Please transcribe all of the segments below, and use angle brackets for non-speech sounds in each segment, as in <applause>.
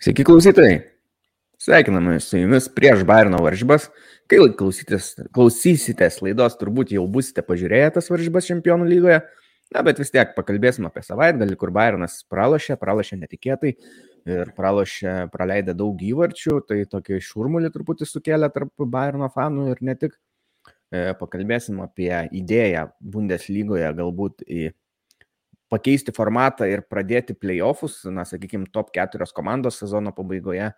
Sveiki klausytojai. Sveikiname su jumis prieš Bairno varžybas. Kai klausytės, klausysitės laidos, turbūt jau busite pažiūrėję tas varžybas čempionų lygoje. Na, bet vis tiek pakalbėsim apie savaitgalį, kur Bairnas pralošė, pralošė netikėtai ir pralošė, praleidę daug įvarčių, tai tokį šurmulį truputį sukėlė tarp Bairno fanų ir ne tik. E, pakalbėsim apie idėją Bundeslygoje galbūt į pakeisti formatą ir pradėti playoffus, na, sakykime, top keturios komandos sezono pabaigoje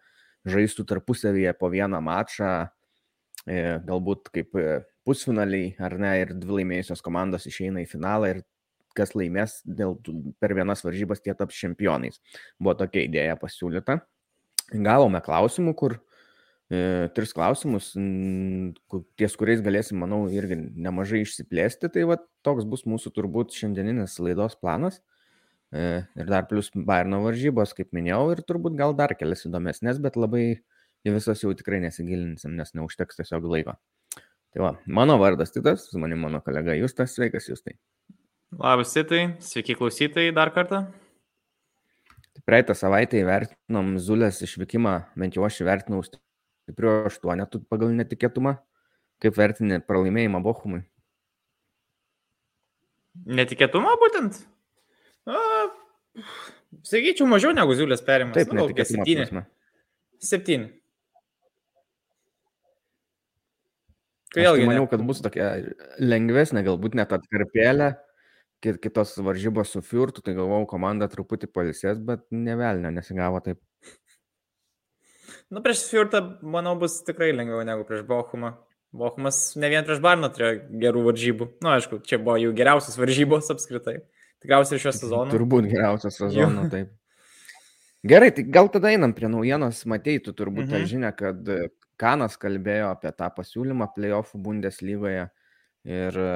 žaistų tarpusavyje po vieną mačą, e, galbūt kaip e, pusfinaliai ar ne, ir dvi laimėjusios komandos išeina į finalą ir kas laimės dėl, per vienas varžybas tie taps čempionais. Buvo tokia idėja pasiūlyta. Gavome klausimų, kur e, tris klausimus, m, ties kuriais galėsim, manau, irgi nemažai išsiplėsti. Tai va, toks bus mūsų turbūt šiandieninis laidos planas. Ir dar plus Bairno varžybos, kaip minėjau, ir turbūt gal dar kelias įdomesnės, bet labai į visas jau tikrai nesigilinsim, nes neužteks tiesiog laiko. Tai va, mano vardas Titas, su manimi mano kolega Justas, sveikas Justai. Labas, Titai, sveiki klausytojai dar kartą. Praeitą savaitę įvertinom Zulės išvykimą, bent jau aš įvertinau stipriu aštuonetų pagal netikėtumą. Kaip vertini pralaimėjimą Bochumui? Netikėtumą būtent? A, sakyčiau, mažiau negu Zulės perimas. Taip, nu, netikėtumo septyni. Septyni. Aš tai Vėlgi, maniau, kad bus tokia lengvesnė, galbūt net atkarpėlė, ki- kitos varžybos su Fiurtu, tai galvojau, komanda truputį palisės, bet nevelnio, nesigavo taip. Nu, prieš Fjurtą, manau, bus tikrai lengviau negu prieš Bochumą. Bochumas ne vien prieš Barną turėjo gerų varžybų. Na, nu, aišku, čia buvo jų geriausios varžybos apskritai. Tikriausiai šio sezono. Turbūt geriausias sezono, taip. Gerai, tai gal tada einam prie naujienos. Matei, tu turbūt mhm. tą Mhm. žinią, kad Kanas kalbėjo apie tą pasiūlymą playoffų Bundeslygoje ir e,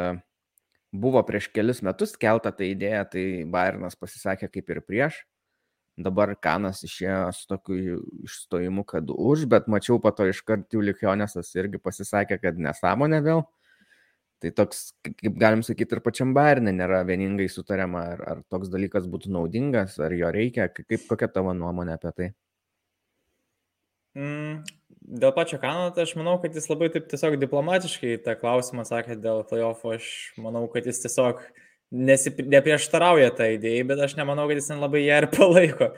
buvo prieš kelis metus keltą tą idėją, tai Bayernas pasisakė kaip ir prieš. Dabar Kanas išėjo su tokiu išstojimu, kad už, bet mačiau po to iškart Julikionesas irgi pasisakė, kad nesąmonė vėl. Tai toks, kaip galim sakyti, ir pačiam Bayernė nėra vieningai sutariama, ar, ar toks dalykas būtų naudingas, ar jo reikia, Ka- kaip, kokia tavo nuomonė apie tai. Mm, dėl pačio Kano, tai aš manau, kad jis labai taip tiesiog diplomatiškai tą klausimą sakė dėl playoffo. Aš manau, kad jis tiesiog nesip- neprieštarauja tą idėją, bet aš nemanau, kad jis ten labai ją ir <laughs> palaiko.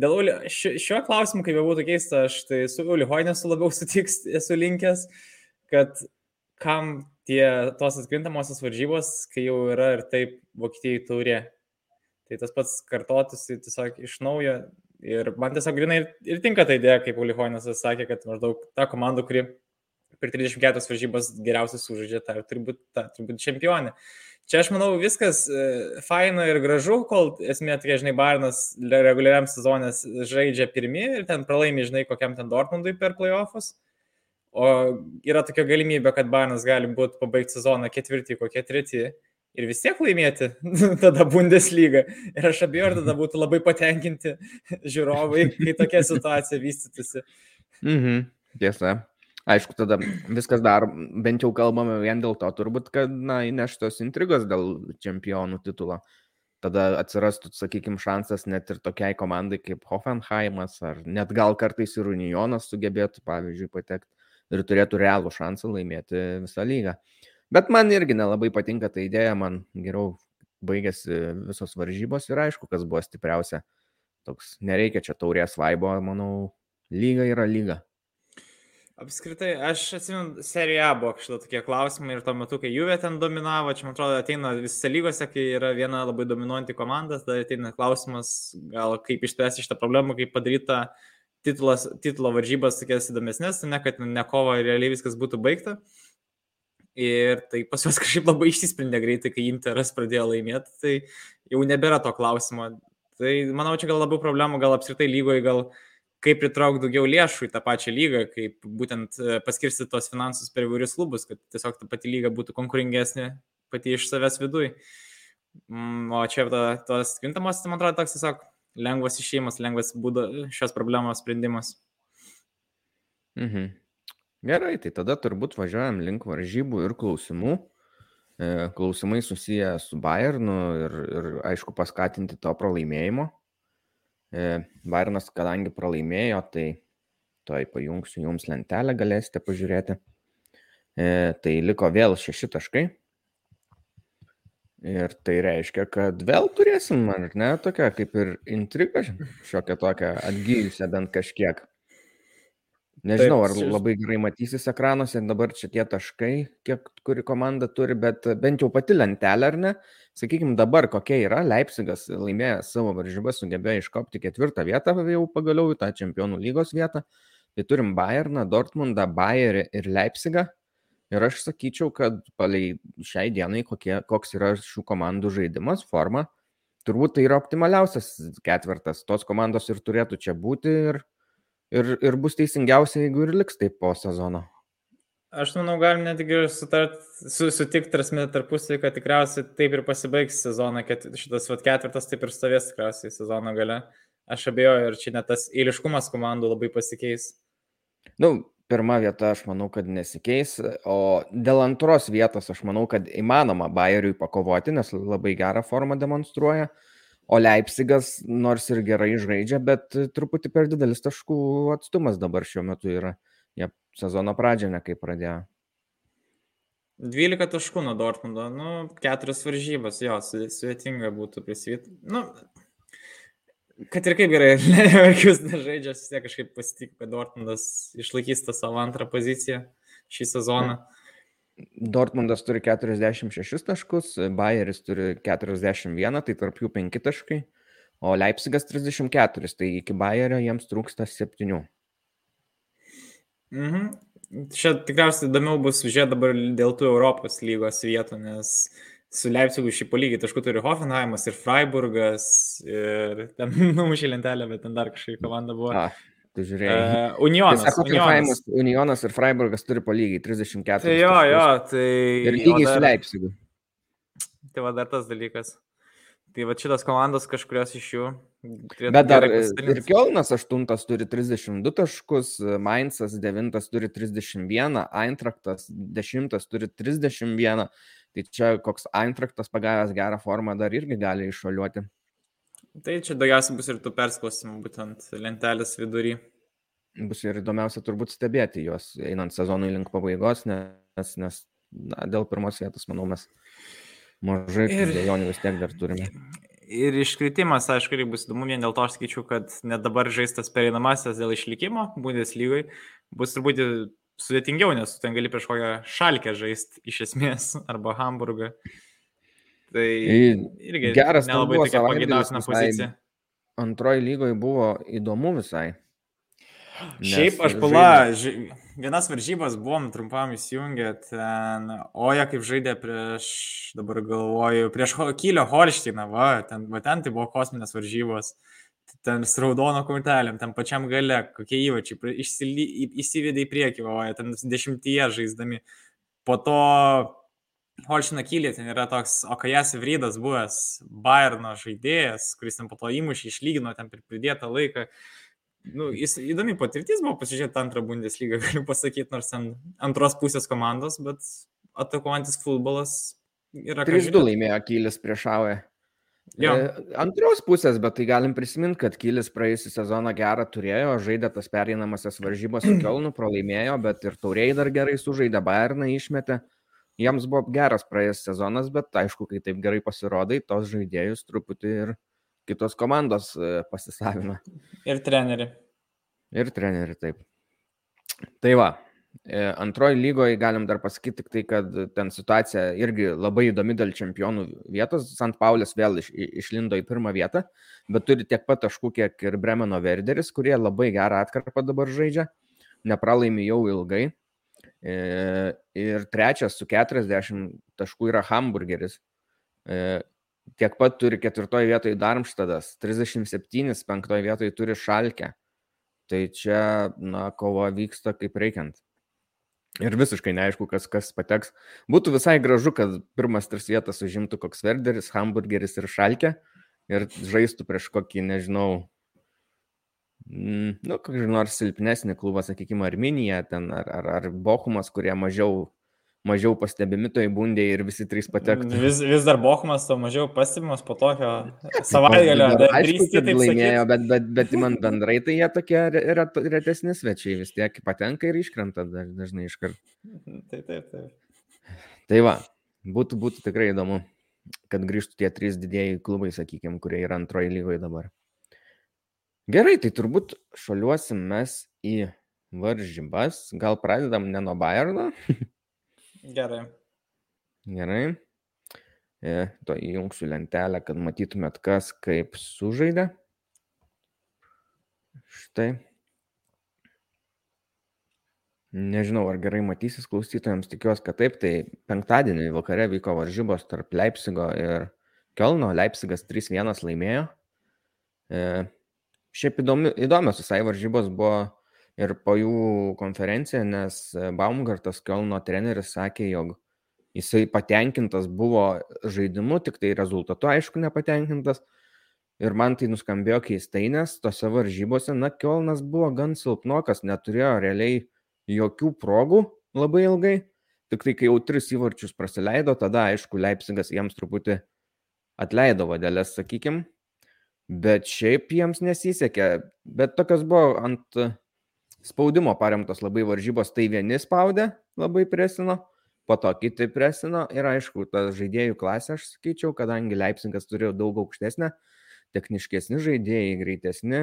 Dėl Uli, šiuo, klausimu, kaip jau būtų keista, aš tai su Uli Hoinesu labiau <laughs> sutiks, esu linkęs, kad kam tie tos atkrintamosios varžybos, kai jau yra ir taip Vokietijai taurė. Tai tas pats kartotųsi tiesiog iš naujo. Ir man tiesiog grinai ir, ir tinka ta idėja, kaip Ulihoinas sakė, kad maždaug ta komanda, kuri per 34 varžybas geriausiai sužaidžia, ta, turi būti čempionė. Čia aš manau viskas e, faina ir gražu, kol esmė tokia, žinai, Barnas reguliariam sezonės žaidžia pirmi ir ten pralaimi, žinai, kokiam ten Dortmundui per playoffus. O yra tokia galimybė, kad Barnas gali būti pabaigti sezoną ketvirtį, kokie treti ir vis tiek laimėti <laughs> tada Bundesliga. Ir aš abejoju, ar tada būtų labai patenkinti žiūrovai, kai tokia situacija vystytųsi. Mhm, tiesa. Aišku, tada viskas dar, bent jau kalbame vien dėl to, turbūt, kad, na, įneštos intrigos dėl čempionų titulo. Tada atsirastų, sakykime, šansas net ir tokiai komandai kaip Hoffenheimas, ar net gal kartais ir Unionas sugebėtų, pavyzdžiui, patekti ir turėtų realų šansą laimėti visą lygą. Bet man irgi nelabai patinka ta idėja, man geriau baigėsi visos varžybos ir aišku, kas buvo stipriausia. Toks nereikia čia taurės vaibo, manau, lyga yra lyga. Apskritai, aš atsimenu, serija buvo kažkada tokie klausimai ir tuo metu, kai Juve ten dominavo, čia man atrodo ateina visose lygose, kai yra viena labai dominuojanti komanda, tada ateina klausimas, gal kaip išspręsti šitą problemą, kaip padaryta titulas, titulo varžybas tokias įdomesnės, ne kad ne kova realiai viskas būtų baigta. Ir tai pas juos <laughs> kažkaip labai išsisprendė greitai, kai Interas pradėjo laimėti, tai jau nebėra to klausimo. Tai manau, čia gal labiau problemų, gal apskritai lygoje, gal kaip pritraukti daugiau lėšų į tą pačią lygą, kaip būtent e, paskirstyti tos finansus per įvairius klubus, kad tiesiog ta pati lyga būtų konkurengesnė pati iš savęs viduj. Mm, O čia ta, tos kvintamos, tai man atrodo, toks tiesiog lengvas išėjimas, lengvas būdo šios problemos sprendimas. Mhm. Gerai, tai tada turbūt važiuojam link varžybų ir klausimų. E, Klausimai susiję su Bayernu ir, ir aišku, paskatinti to pralaimėjimo. Bairnas, kadangi pralaimėjo, tai toj pajungsiu jums lentelę, galėsite pažiūrėti. Tai liko vėl šeši taškai. Ir tai reiškia, kad vėl turėsim, ar ne, tokia kaip ir intriga, šiokia tokia atgyjusią bent kažkiek. Nežinau, ar labai gerai matysis ekranuose dabar čia tie taškai, kiek kuri komanda turi, bet bent jau pati lentelė, ar ne? Sakykime, dabar kokia yra, Leipzigas laimėjęs savo varžybas, sugebėjo iškopti ketvirtą vietą jau pagaliau į tą čempionų lygos vietą. Tai turim Bayerną, Dortmundą, Bayerį ir Leipzigą. Ir aš sakyčiau, kad palei šiai dienai kokie, koks yra šių komandų žaidimas, forma, turbūt tai yra optimaliausias ketvirtas. Tos komandos ir turėtų čia būti ir ir, ir bus teisingiausia, jeigu ir liks taip po sezono. Aš manau, galim netgi sutart, su, sutikti tarpsime tarpusavį, kad tikriausiai taip ir pasibaigs sezoną, kad šitas vat, ketvirtas taip ir stovės tikriausiai sezono gale. Aš abejoju, ir čia net tas eiliškumas komandų labai pasikeis. Na, nu, pirma vieta aš manau, kad nesikeis, o dėl antros vietos aš manau, kad įmanoma Bayeriui pakovoti, nes labai gerą formą demonstruoja. Uh, O Leipzigas nors ir gerai žaidžia, bet truputį per didelis taškų atstumas dabar šiuo metu yra. Jie sezono pradžią nekai pradėjo. 12 taškų nuo Dortmundo, nu, keturias varžybas, jo, sudėtinga būtų prisivyti. Nu, kad ir kaip gerai, <laughs> Leverkus nežaidžia, vis tiek kažkaip pasitik, kad Dortmundas išlaikys tą savo antrą poziciją šį sezoną. Mm. Dortmundas turi 46 taškus, Bayeris turi 41, tai tarp jų 5 taškai, o Leipzigas 34, tai iki Bayerio jiems trūksta 7. Mhm. Čia tikriausiai įdomiau bus žiūrėti dabar dėl tų Europos lygos vietų, nes su Leipzigu šį palygį taškų turi Hoffenheimas ir Freiburgas ir ten <laughs> numušė lentelę, bet ten dar kažkokia komanda buvo. A, Tu žiūrėjai. Uh, Unionas. Tai sako, Unionas. Unionas ir Freiburgas turi po lygiai 34. Tai jo, jo, tai. Ir lygiai dar... su Leipzigu. Tai va dar tas dalykas. Tai va šitas komandos kažkurios iš jų. Bet dar ir Kielnas 8 turi 32 taškus, Mainzas 9 turi 31, Eintraktas 10 turi 31. Tai čia koks Eintraktas pagavęs gerą formą dar irgi gali iššoliuoti. Tai čia daugiausiai bus ir tų persklausimų, būtent lentelės vidury. Bus ir įdomiausia turbūt stebėti juos einant sezonui link pabaigos, nes, nes na, dėl pirmos vietos, manau, mes mažai ir dėjonių vis tiek dar turime. Ir iškritimas, aišku, irgi bus įdomu, vien dėl to aš skaičiu, kad net dabar žaistas pereinamasis dėl išlikimo Bundeslygai bus turbūt sudėtingiau, nes ten gali prieš kokią šalkę žaisti iš esmės, arba Hamburgą. Tai irgi geras nelabai tokia pagėdautina pozicija. Antroji lygoje buvo įdomu visai. Nes Šiaip aš pala, ži... vienas varžybas buvom trumpam įsijungę ten, oja kaip žaidė prieš, dabar galvoju, prieš Kylio Holšteiną, va, ten, va, ten tai buvo kosminės varžybos, ten su raudono kortelėm, ten pačiam gale, kokie įvačiai, įsivedė į priekį, o ten dešimtyje žaisdami. Po to Holšina Kylė ten yra toks Okajas Vrydas buvęs Bayerno žaidėjas, kuris ten po to įmušė, išlygino ten per pridėtą laiką. Nu, jis įdomi patirtis buvo pasižiūrėti antrą Bundeslygą, <laughs> galiu pasakyti, nors ten antros pusės komandos, bet atakuojantis futbolas yra. 3-2 laimėjo Kylis prieš Avę. Jo. E, antros pusės, bet tai galim prisiminti, kad Kylis praėjusią sezoną gerą turėjo, žaidė tas pereinamasias varžybas su Kelnu, pralaimėjo, bet ir tauriai dar gerai sužaidė, Bayerną išmetė. Jiems buvo geras praėjęs sezonas, bet aišku, kai taip gerai pasirodai, tos žaidėjus truputį ir kitos komandos e, pasisavina. Ir treneri. Ir treneri, taip. Tai va, e, antroji lygoje galim dar pasakyti tik tai, kad ten situacija irgi labai įdomi dėl čempionų vietos. Sant Paulis vėl iš, išlindo į pirmą vietą, bet turi tiek pat taškų, kiek ir Bremeno Verderis, kurie labai gerą atkarpą dabar žaidžia. Nepralaimi jau ilgai. E, ir trečias su 40 taškų yra Hamburgeris. E, tiek pat turi ketvirtoje vietoje Darmštadas, 37, penktoje vietoje turi Šalkę. Tai čia, na, kova vyksta kaip reikiant. Ir visiškai neaišku, kas, kas pateks. Būtų visai gražu, kad pirmas tris vietas užimtų koks Verderis, Hamburgeris ir Šalkė ir žaistų prieš kokį, nežinau, nu, kokį nors silpnesnį klubą, sakykime, Arminija ten, ar, ar, ar Bochumas, kurie mažiau, mažiau pastebimi toj bundė ir visi trys patektų. Vis, vis dar Bochumas to mažiau pastebimas po tokio savaitgalio. Aišku, kad laimėjo, bet, bet, bet man bendrai tai jie tokie retesni svečiai, vis tiek patenka ir iškrenta dažnai iškart. Taip, taip, taip. Tai va, būtų, būtų tikrai įdomu, kad grįžtų tie trys didėjai klubai, sakykime, kurie yra antroji lygoje dabar. Gerai, tai turbūt šaliuosim mes į varžybas. Gal pradedam ne nuo Bayerno? Gerai. Gerai. E, to įjungsiu lentelę, kad matytumėt, kas kaip sužaidė. Štai. Nežinau, ar gerai matysis klausytojams, tikiuosi, kad taip. Tai penktadienį vakare vyko varžybos tarp Leipzigo ir Kelno. Leipzigas 3-1 laimėjo. E, šiaip įdomi, įdomios visai varžybos buvo ir po jų konferenciją, nes Baumgartas Kelno treneris sakė, jog jisai patenkintas buvo žaidimu, tik tai rezultatu aišku nepatenkintas. Ir man tai nuskambėjo keistai, nes tose varžybose, na, Kielnas buvo gan silpnokas, neturėjo realiai jokių progų labai ilgai. Tik tai, kai jau tris įvarčius praleido, tada, aišku, Leipzigas jiems truputį atleido vadėlės, sakykim. Bet šiaip jiems nesisekė. Bet tokios buvo ant spaudimo paremtos labai varžybos, tai vieni spaudė, labai presino, po to kiti presino ir aišku, tą žaidėjų klasę aš skaičiau, kadangi Leipzigas turėjo daug aukštesnę, techniškesni žaidėjai, greitesni,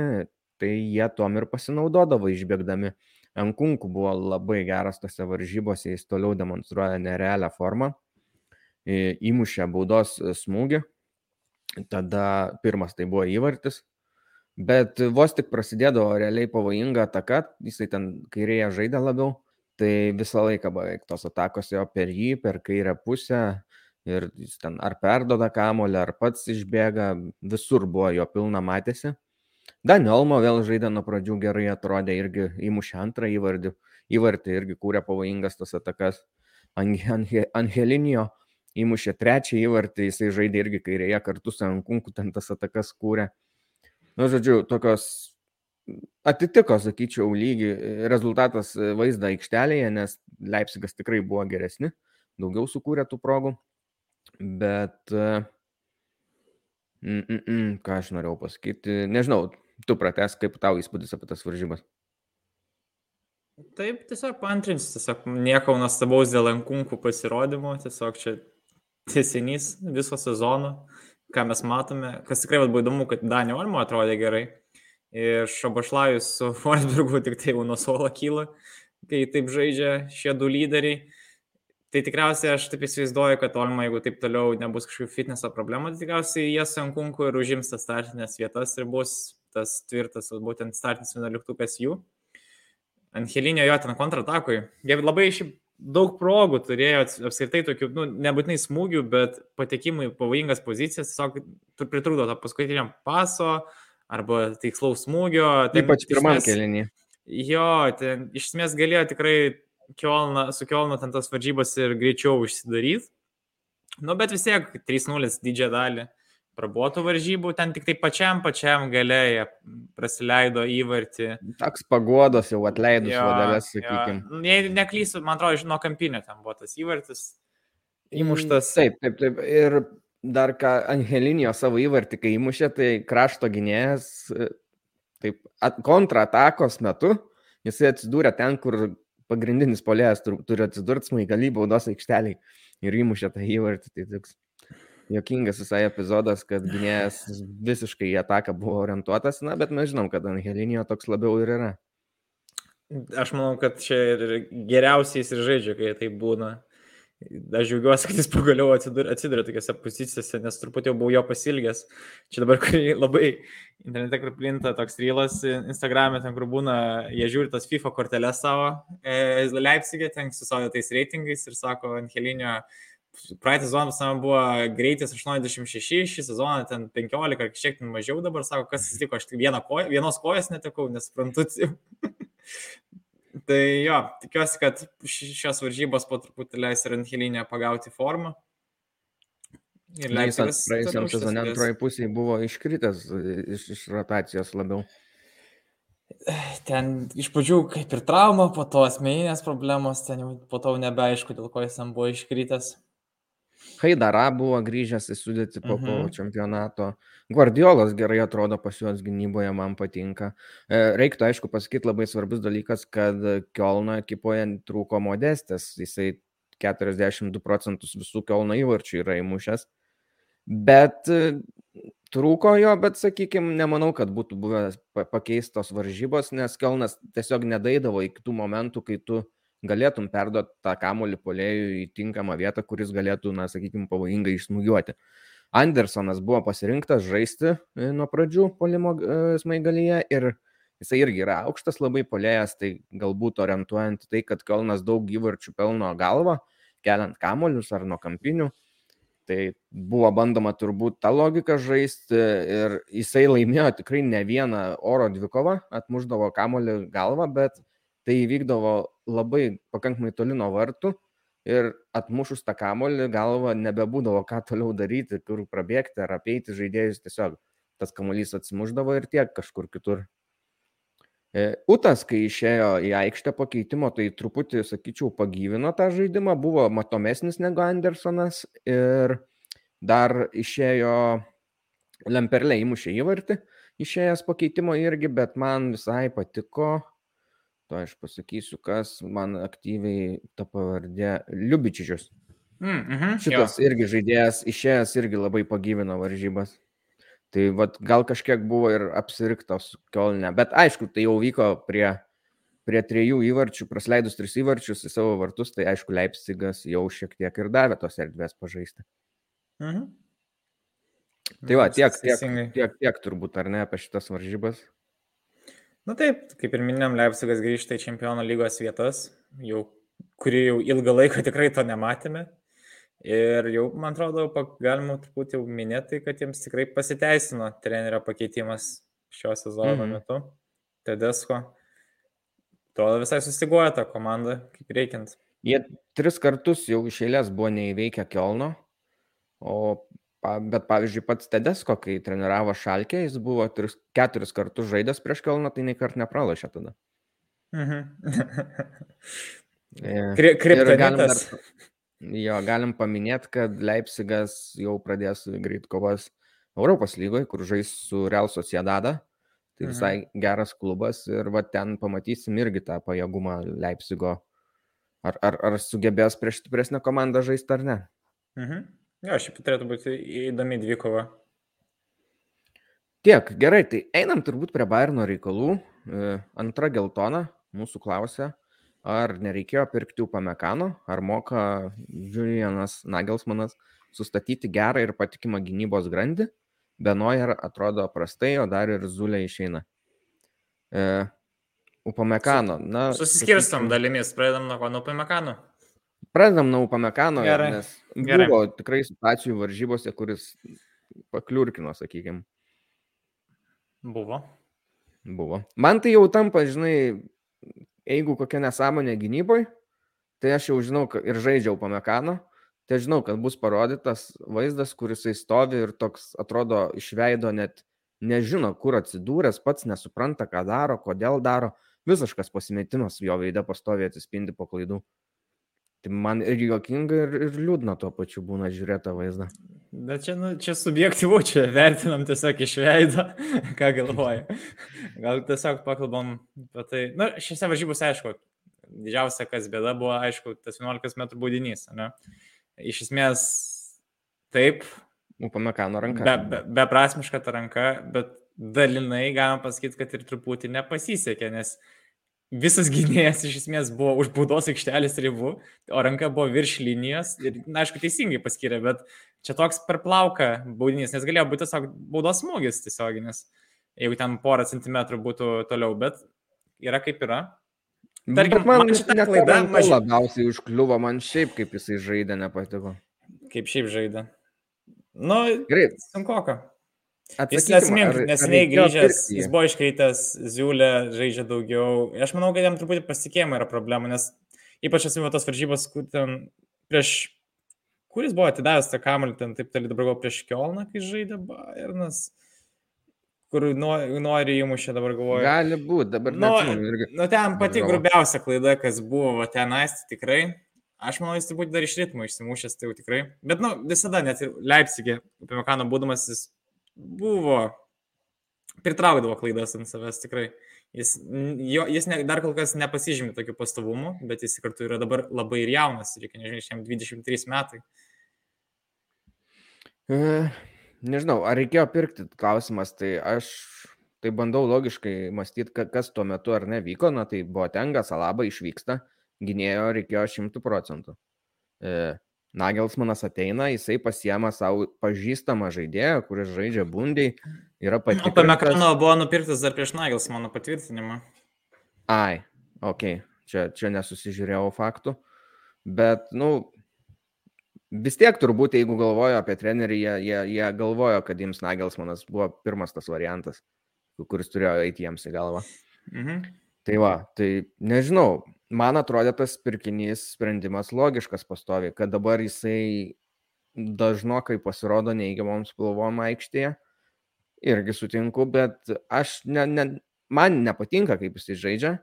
tai jie tom ir pasinaudodavo išbėgdami. Ankunkų buvo labai geras tose varžybose, jis toliau demonstruoja nerealią formą, įmušė baudos smūgį, tada pirmas tai buvo įvartis, Bet vos tik prasidėdavo realiai pavojinga ataka, jisai ten kairėje žaidė labiau, tai visą laiką beveik tos atakos jo per jį, per kairę pusę ir jis ten ar perdoda kamolį, ar pats išbėga, visur buvo jo pilna matėsi. Danielmo vėl žaidė nuo pradžių gerai atrodė, irgi įmušė antrą įvardį, įvartį irgi kūrė pavojingas tas atakas. Angelinio įmušė trečią įvartį, jisai žaidė irgi kairėje kartu su Ankunku, ten tas atakas kūrė. Nu, žodžiu, tokios atitiko, sakyčiau, lygį rezultatas e, vaizdą aikštelėje, nes Leipzigas tikrai buvo geresni, daugiau sukūrė tų progų. Bet, mm, mm, mm, ką aš norėjau pasakyti, nežinau, tu prates, kaip tau įspūdis apie tas varžybas. Taip, tiesiog pantrins, tiesiog nieko nuostabaus dėl Ankunkų pasirodymo, tiesiog čia tiesinys viso sezono ką mes matome, kas tikrai buvo įdomu, kad Danio Olmo atrodė gerai. Ir Šabašlajus su <laughs> Forsbergu tik tai jau nuo suolo kyla, kai taip žaidžia šie du lyderiai. Tai tikriausiai aš taip įsivaizduoju, kad Olma, jeigu taip toliau nebus kažkokių fitneso problemų, tai tikriausiai jie su Ankunku ir užims tas startinės vietas ir bus tas tvirtas, būtent startinis vienuoliktukas jų. Angelinio jo ten kontratakui. Jie labai šiaip daug progų turėjo apskritai tokių, nu, nebūtinai smūgių, bet patekimų į pavojingas pozicijas, tiesiog pritrūdo to paskutiniam paso arba tikslaus smūgio. Ten, Ypač pirmam kelinį. Jo, ten iš esmės galėjo tikrai Kielna, su Kielnu ten tas varžybos ir greičiau užsidaryti. Nu, bet vis tiek 3-0 didžiąją dalį prabuotų varžybų, ten tik tai pačiam pačiam galėje prasileido įvartį. Toks pagodos jau atleidus vadovės, sakykime. Jei neklysiu, man atrodo, žinau, kampinio ten buvo tas įvartis įmuštas. Taip, taip, taip. Ir dar ką Angelinio savo įvartį, kai įmušė, tai krašto gynėjas, taip, kontratakos metu, jisai atsidūrė ten, kur pagrindinis polėjas turi atsidurti smaigalį baudos aikšteliai ir įmušė tą įvartį. Tai toks Jokingas visai epizodas, kad gynėjas visiškai į ataką buvo orientuotas, na, bet mes žinom, kad Angelinio toks labiau ir yra. Aš manau, kad čia ir geriausiai jis ir žaidžia, kai tai būna. Aš džiaugiuosi, kad jis pagaliau atsiduria, atsiduria tokiuose pozicijose, nes truputį jau buvau jo pasilgęs. Čia dabar, labai internete, kur plinta toks rylas, Instagram'e, ten kur būna, jie žiūri tas FIFA korteles savo, e, Leipzigė, ten su savo tais reitingais ir sako, Angelinio praeitą sezoną mane buvo greitis 86, šį sezoną ten 15 ar šiek tiek mažiau dabar, sako, kas atsitiko, aš tik koją, vienos kojas netekau, nesuprantu. <laughs> tai jo, tikiuosi, kad šios varžybos po truputį leis ir Angelinė pagauti formą. Ir Leipzigas praėjusiam sezonė antroji pusė buvo iškritęs iš, iš rotacijos labiau. ten iš pradžių kaip ir trauma, po to asmeninės problemos, ten jau po to nebeaišku, dėl ko jis ten buvo iškrytas. Haidara buvo grįžęs į sudėtį po, po Mhm. čempionato. Guardiolas gerai atrodo pas juos gynyboje, man patinka. E, Reiktų aišku pasakyti labai svarbus dalykas, kad Kielno ekipoje trūko modestės. Jisai 42 procentus visų Kielno įvarčių yra įmušęs. Bet e, trūko jo, bet sakykime, nemanau, kad būtų buvęs pa- pakeistos varžybos, nes Kielnas tiesiog nedaidavo iki tų momentų, kai tu galėtum perduoti tą kamolį polėjui į tinkamą vietą, kuris galėtų, na, sakykime, pavojingai išsmugiuoti. Andersonas buvo pasirinktas žaisti e, nuo pradžių polimo e, smaigalyje ir jisai irgi yra aukštas labai polėjas, tai galbūt orientuojant tai, kad Kelnas daug įvarčių pelno galvą, keliant kamolius ar nuo kampinių. Tai buvo bandoma turbūt tą logiką žaisti ir jisai laimėjo tikrai ne vieną oro dvikovą, atmuždavo kamolį galvą, bet tai įvykdavo labai pakankamai toli nuo vartų ir atmušus tą kamolį galvą nebebūdavo ką toliau daryti, kur prabėgti ar apeiti žaidėjus, tiesiog tas kamuolys atsimuždavo ir tiek kažkur kitur. E, Utas, kai išėjo į aikštę pakeitimo, tai truputį, sakyčiau, pagyvino tą žaidimą, buvo matomesnis negu Andersonas ir dar išėjo Lemperlė įmušė įvartį, išėjęs pakeitimo irgi, bet man visai patiko, to aš pasakysiu, kas man aktyviai ta pavardė Liubičičius. Mm, mhm, Šitas irgi žaidėjas išėjęs irgi labai pagyvino varžybas. Tai vat, gal kažkiek buvo ir apsiriktos Kielne, bet aišku, tai jau vyko prie, prie trijų įvarčių, prasleidus tris įvarčius į savo vartus, tai aišku, Leipzigas jau šiek tiek ir davė tos erdvės pažaisti. Mhm. Tai va, tiek, tiek, Teisingai. tiek, tiek turbūt, ar ne, apie šitas varžybas. Na taip, kaip ir minėjom, Leipzigas grįžta į Čempionų lygos vietas, jau, kurį jau ilgą laiką <laughs> tikrai to nematėme. Ir jau, man atrodo, galima truputį jau minėti, kad jiems tikrai pasiteisino trenerio pakeitimas šio sezono Mhm. mhm. metu. Tedesko. Atrodo visai susiguoja tą komandą, kaip reikiant. Jie tris kartus jau iš eilės buvo neįveikę Kielno, o, bet pavyzdžiui, pats Tedesko, kai treniravo Šalkė, jis buvo tris, keturis kartus žaidęs prieš Kielną, tai nei kart nepralašė tada. Mhm. <laughs> Kri- Kriptonitas. Jo, galim paminėti, kad Leipzigas jau pradės greit kovas Europos lygoje, kur žais su Real Sociedada. Tai Mhm. visai geras klubas ir va ten pamatysim irgi tą pajėgumą Leipzigo. Ar, ar, ar sugebės prieš stipresnę komandą žaisti ar ne. Mhm. Jo, šiaip turėtų būti įdomi dvikova. Tiek, gerai, tai einam turbūt prie Bairno reikalų. E, Antra geltona mūsų klausia, ar nereikėjo pirkti Upamekano, ar moka Julianas Nagelsmanas sustatyti gerą ir patikimą gynybos grandį. Benojer atrodo prastai, o dar ir Zulė išeina. E, Upamekano, na. Susiskirstam sakykim, dalimis, pradedam nuo ko, nuo Pamekano. Pradedam nuo Upamekano, Gerai, nes gerai. buvo tikrai situacijų varžybose, kuris pakliurkino, sakykime. Buvo. Buvo. Man tai jau tampa, žinai, jeigu kokia nesąmonė gynyboje, tai aš jau žinau ir žaidžiau pamekano, tai žinau, kad bus parodytas vaizdas, kuris jisai stovi ir toks atrodo iš veido net nežino, kur atsidūręs, pats nesupranta, ką daro, kodėl daro. Visiškas pasimetimas jo veide pastovi atsispindi po klaidų. Tai man ir juokinga, ir, ir liūdna tuo pačiu būna žiūrėti tą vaizdą. Bet čia, nu, čia subjektyvu, čia vertinam tiesiog iš veido, ką galvoju. Gal tiesiog pakalbam apie tai. Na, šiose varžybose, aišku, didžiausia, kas bėda buvo, aišku, tas 11 m baudinys. Ne? Iš esmės, taip, Upamekano ranka. be, be, beprasmiška ta ranka, bet dalinai galima pasakyti, kad ir truputį nepasisekė, nes visas gynėjas iš esmės buvo už baudos aikštelės ribų, o ranka buvo virš linijos ir, na, aišku, teisingai paskyrė, bet čia toks per plauką baudinys, nes galėjo būti tiesiog baudos smūgis tiesioginis, jeigu ten porą centimetrų būtų toliau, bet yra kaip yra. tarkim, Bet man man klaida ranka mažiau- labiausiai užkliuvo, man šiaip kaip jisai žaidė nepatiko. Kaip šiaip žaidė. Nu, Gerai, sunku ką. Jis atsakykim, nesmink, ar- ar neseniai grįžęs, jis buvo iškreitęs, Ziulė žaidžia daugiau. Aš manau, kad jam truputį pasitikėjimo yra problema, nes ypač esu tos varžybos, kur ten prieš, kuris buvo atidavęs tą kamuolį, ten taip toli dabar buvo prieš Kielną, kai žaidė Bayernas, kur nori įmušę dabar galvoju. Gali būti, dabar nu, irgi. Nu, ten pati grubiausia klaida, kas buvo, va, ten aisti tikrai. Aš manau, jis turbūt dar iš ritmo išsimušęs, tai jau tikrai. Bet, nu, visada, net ir Leipzigė, apie Mekano būdamas, jis buvo, pritraukdavo klaidas ant savęs tikrai. Jis, jo, jis ne, dar kol kas nepasižymė tokiu pastovumu, bet jis kartu yra dabar labai ir jaunas, reikia nežinau, jam 23 metai. E, nežinau, ar reikėjo pirkti, klausimas, tai aš tai bandau logiškai mąstyti, kas tuo metu ar nevyko, na tai buvo tenga, salaba išvyksta, gynėjo reikėjo šimtų procentų. E, Nagelsmanas ateina, jisai pasiema savo pažįstamą žaidėją, kuris žaidžia bundiai, yra patikrintas. Apie Mekano buvo nupirktas dar prieš Nagelsmano patvirtinimą. Ai, ok, čia, čia nesusižiūrėjau faktų, bet, nu, vis tiek turbūt, jeigu galvojo apie trenerį, jie, jie, jie galvojo, kad jiems Nagelsmanas buvo pirmas tas variantas, kuris turėjo eiti jiems į galvą. Mhm. Tai va, tai nežinau, man atrodė tas pirkinys sprendimas logiškas pastovi, kad dabar jisai dažnokai pasirodo neigiamom spalvom aikštėje. Irgi sutinku, bet aš ne, ne, man nepatinka, kaip jisai žaidžia,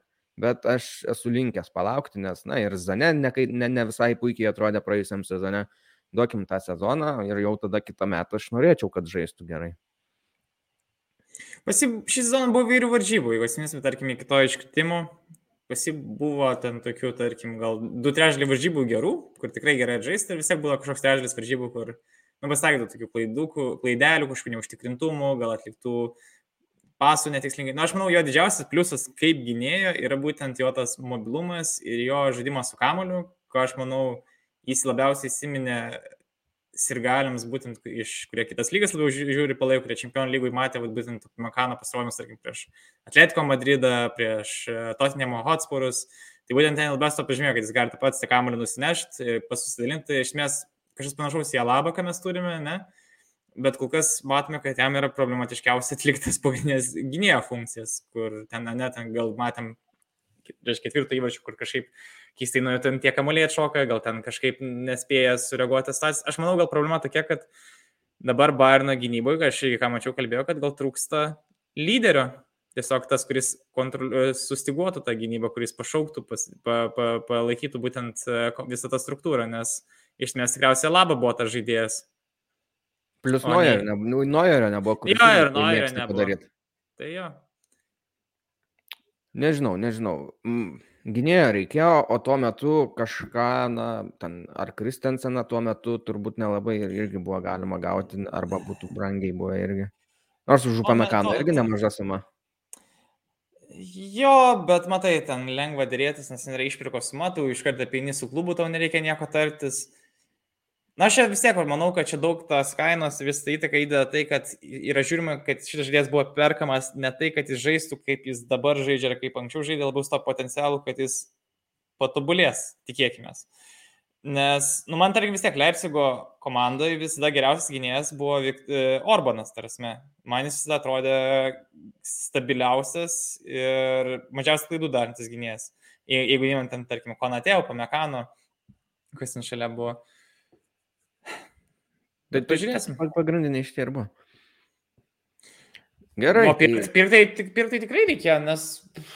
bet aš esu linkęs palaukti, nes, na, ir Zane ne, ne, ne visai puikiai atrodė praėjusiam sezone. Duokim tą sezoną ir jau tada kitą metą aš norėčiau, kad žaistų gerai. Pasi, šį sezoną buvo vairių varžybų, jeigu atsiminsim, tarkim, iki to iškritimo, pasi buvo ten tokių, tarkim, gal du trečdaliai varžybų gerų, kur tikrai gerai žaisti, ir vis tiek buvo kažkoks trečdalis varžybų, kur, nu, pasakėte, tokių klaidų, klaidelių, kažkokių neužtikrintumų, gal atliktų pasų netikslingai. Na, aš manau, jo didžiausias pliusas kaip gynėjo yra būtent jo tas mobilumas ir jo žaidimas su kamoliu, ko aš manau, jis labiausiai įsiminė sirgaliams, būtent iš kurie kitas lygas labiau žiūri, palaiko, kurie čempionų lygui matė, būtent Makano pasirodymus, tarkim, prieš Atletico Madridą, prieš e, Tottenham Hotspurus. Tai būtent ten labiausiai to pažymėjo, kad jis gali tą patį kamuolį nusinešti, e, pasusidalinti. Iš esmės, kažkas panašaus į Alabą, ką mes turime, ne? Bet kol kas matome, kad jam yra problematiškiausia atliktas pagrindinės gynėjo funkcijas, kur ten, ne, ten gal matėm prieš ketvirtą įvažių, kur kažkaip keistai nuo ten tie kamuoliai atšoka, gal ten kažkaip nespėja sureaguoti tas. Aš manau, gal problema tokia, kad dabar Bayerno gynyboje, aš irgi ką mačiau, kalbėjau, kad gal trūksta lyderio. Tiesiog tas, kuris kontrol... sustiguotų tą gynybą, kuris pašauktų, pas... pa... Pa... palaikytų būtent e, visą tą struktūrą, nes iš esmės tikriausiai laba buvo tas žaidėjas. Plius Nojerio ne... nu, nebuvo, kuris jo, ir Nojerio nebuvo. Padaryti. Tai jo. Nežinau, nežinau. Gynėjo reikėjo, o tuo metu kažką, na, ten, ar Kristenseną tuo metu turbūt nelabai ir irgi buvo galima gauti, arba būtų brangiai buvo irgi. Nors už Upamekaną irgi nemaža suma. Jo, bet matai, ten lengva dėrėtis, nes yra išpirkos suma, tu iš karto apie jį su klubu tau nereikia nieko tartis. Na, aš vis tiek manau, kad čia daug tas kainos vis tai įtaka įdeda tai, kad yra žiūrima, kad šitas žaidėjas buvo perkamas ne tai, kad jis žaistų, kaip jis dabar žaidžia ar kaip anksčiau žaidė, labiau su to potencialu, kad jis patobulės, tikėkime. Nes, nu, man tarkim vis tiek Leipzigo komandoje visada geriausias gynėjas buvo e, Orbanas, tarsi. Man jis visada atrodė stabiliausias ir mažiausiai klaidų darantis gynėjas. Jeigu įmant ten, tarkim, Konateo, Pamekano, kas ten šalia buvo. Bet pažiūrėsim. Pagrindiniai šitie ir buvo. Gerai. O pirkti, tai... pirkti, pirkti tikrai reikėjo, nes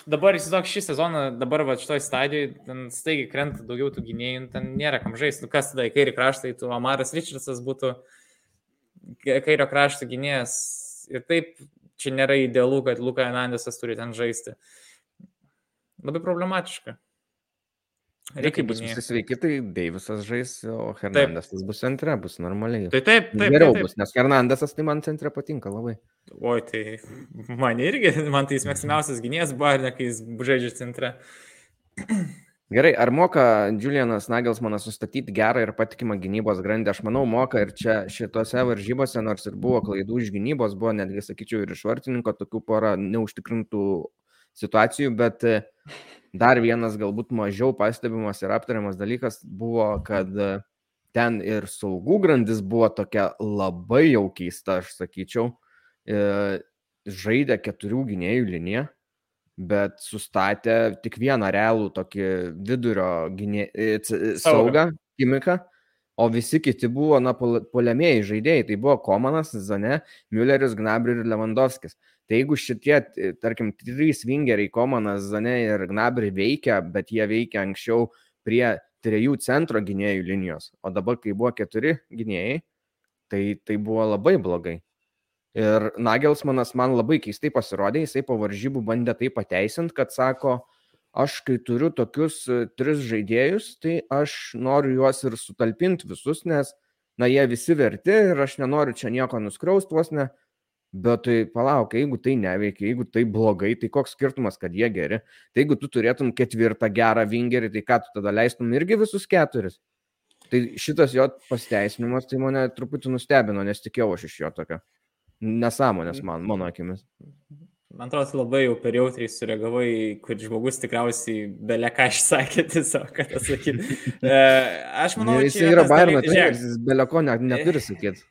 dabar įsivaizduok šį sezoną, dabar va šitoje stadijoje, ten staigiai krenta daugiau tų gynėjų, ten nėra kam žaisti. Nu kas tada į kairį kraštą, tai tu Amaras Richardsas būtų kairio krašto gynėjas. Ir taip, čia nėra idealu, kad Luka Hernandesas turi ten žaisti. Labai problematiška. Reikia bus visi sveiki, tai Deivisas žais, o Hernandesas bus centre, bus normaliai. Tai taip, taip. Geriau taip, taip. bus, nes Hernandesas tai man centre patinka labai. Oi, tai man irgi, man tai jis mėgstamiausias gynėjas buvo, ne kai jis žaidžia centre. Gerai, ar moka Julianas Nagelsmanas nustatyti gerą ir patikimą gynybos grandę? Aš manau, moka ir čia šitose varžybose, nors ir buvo klaidų iš gynybos, buvo netgi, sakyčiau, ir iš vartininko tokių porą neužtikrintų situacijų, bet Dar vienas galbūt mažiau pastebimas ir aptariamas dalykas buvo, kad e, ten ir saugų grandis buvo tokia labai jau keista, aš sakyčiau. E, žaidė keturių gynėjų liniją, bet sustatė tik vieną realų tokį vidurio gynė... E, saugą, Kimiką, o visi kiti buvo, na, poliamieji žaidėjai. Tai buvo Komanas, Zane, Mülleris, Gnabri ir Lewandowskis. Tai jeigu šitie, tarkim, trys vingeriai, Komanas, Zane ir Gnabri veikia, bet jie veikia anksčiau prie trijų centro gynėjų linijos, o dabar, kai buvo keturi gynėjai, tai, tai buvo labai blogai. Ir Nagelsmanas man labai keistai pasirodė, jisai po varžybų bandė tai pateisinti, kad sako, aš kai turiu tokius e, tris žaidėjus, tai aš noriu juos ir sutalpinti visus, nes, na, jie visi verti ir aš nenoriu čia nieko nuskriaust, vos ne. Bet tai palauk, jeigu tai neveikia, jeigu tai blogai, tai koks skirtumas, kad jie geri. Tai jeigu tu turėtum ketvirtą gerą vingerį, tai ką tu tada leistum irgi visus keturis. Tai šitas jo pasteisinimas, tai mane truputį nustebino, nes tikėjau aš iš jo tokio. Nesąmonės man, mano akimis. Man atrodo, labai jau per jautriai sureagavai, kur žmogus tikriausiai belė ką išsakė <laughs> tiesiog, kad pasakyti. <laughs> E, aš manau, kad jis yra Bayerno treneris, jis belė ko net, neturi sakyti.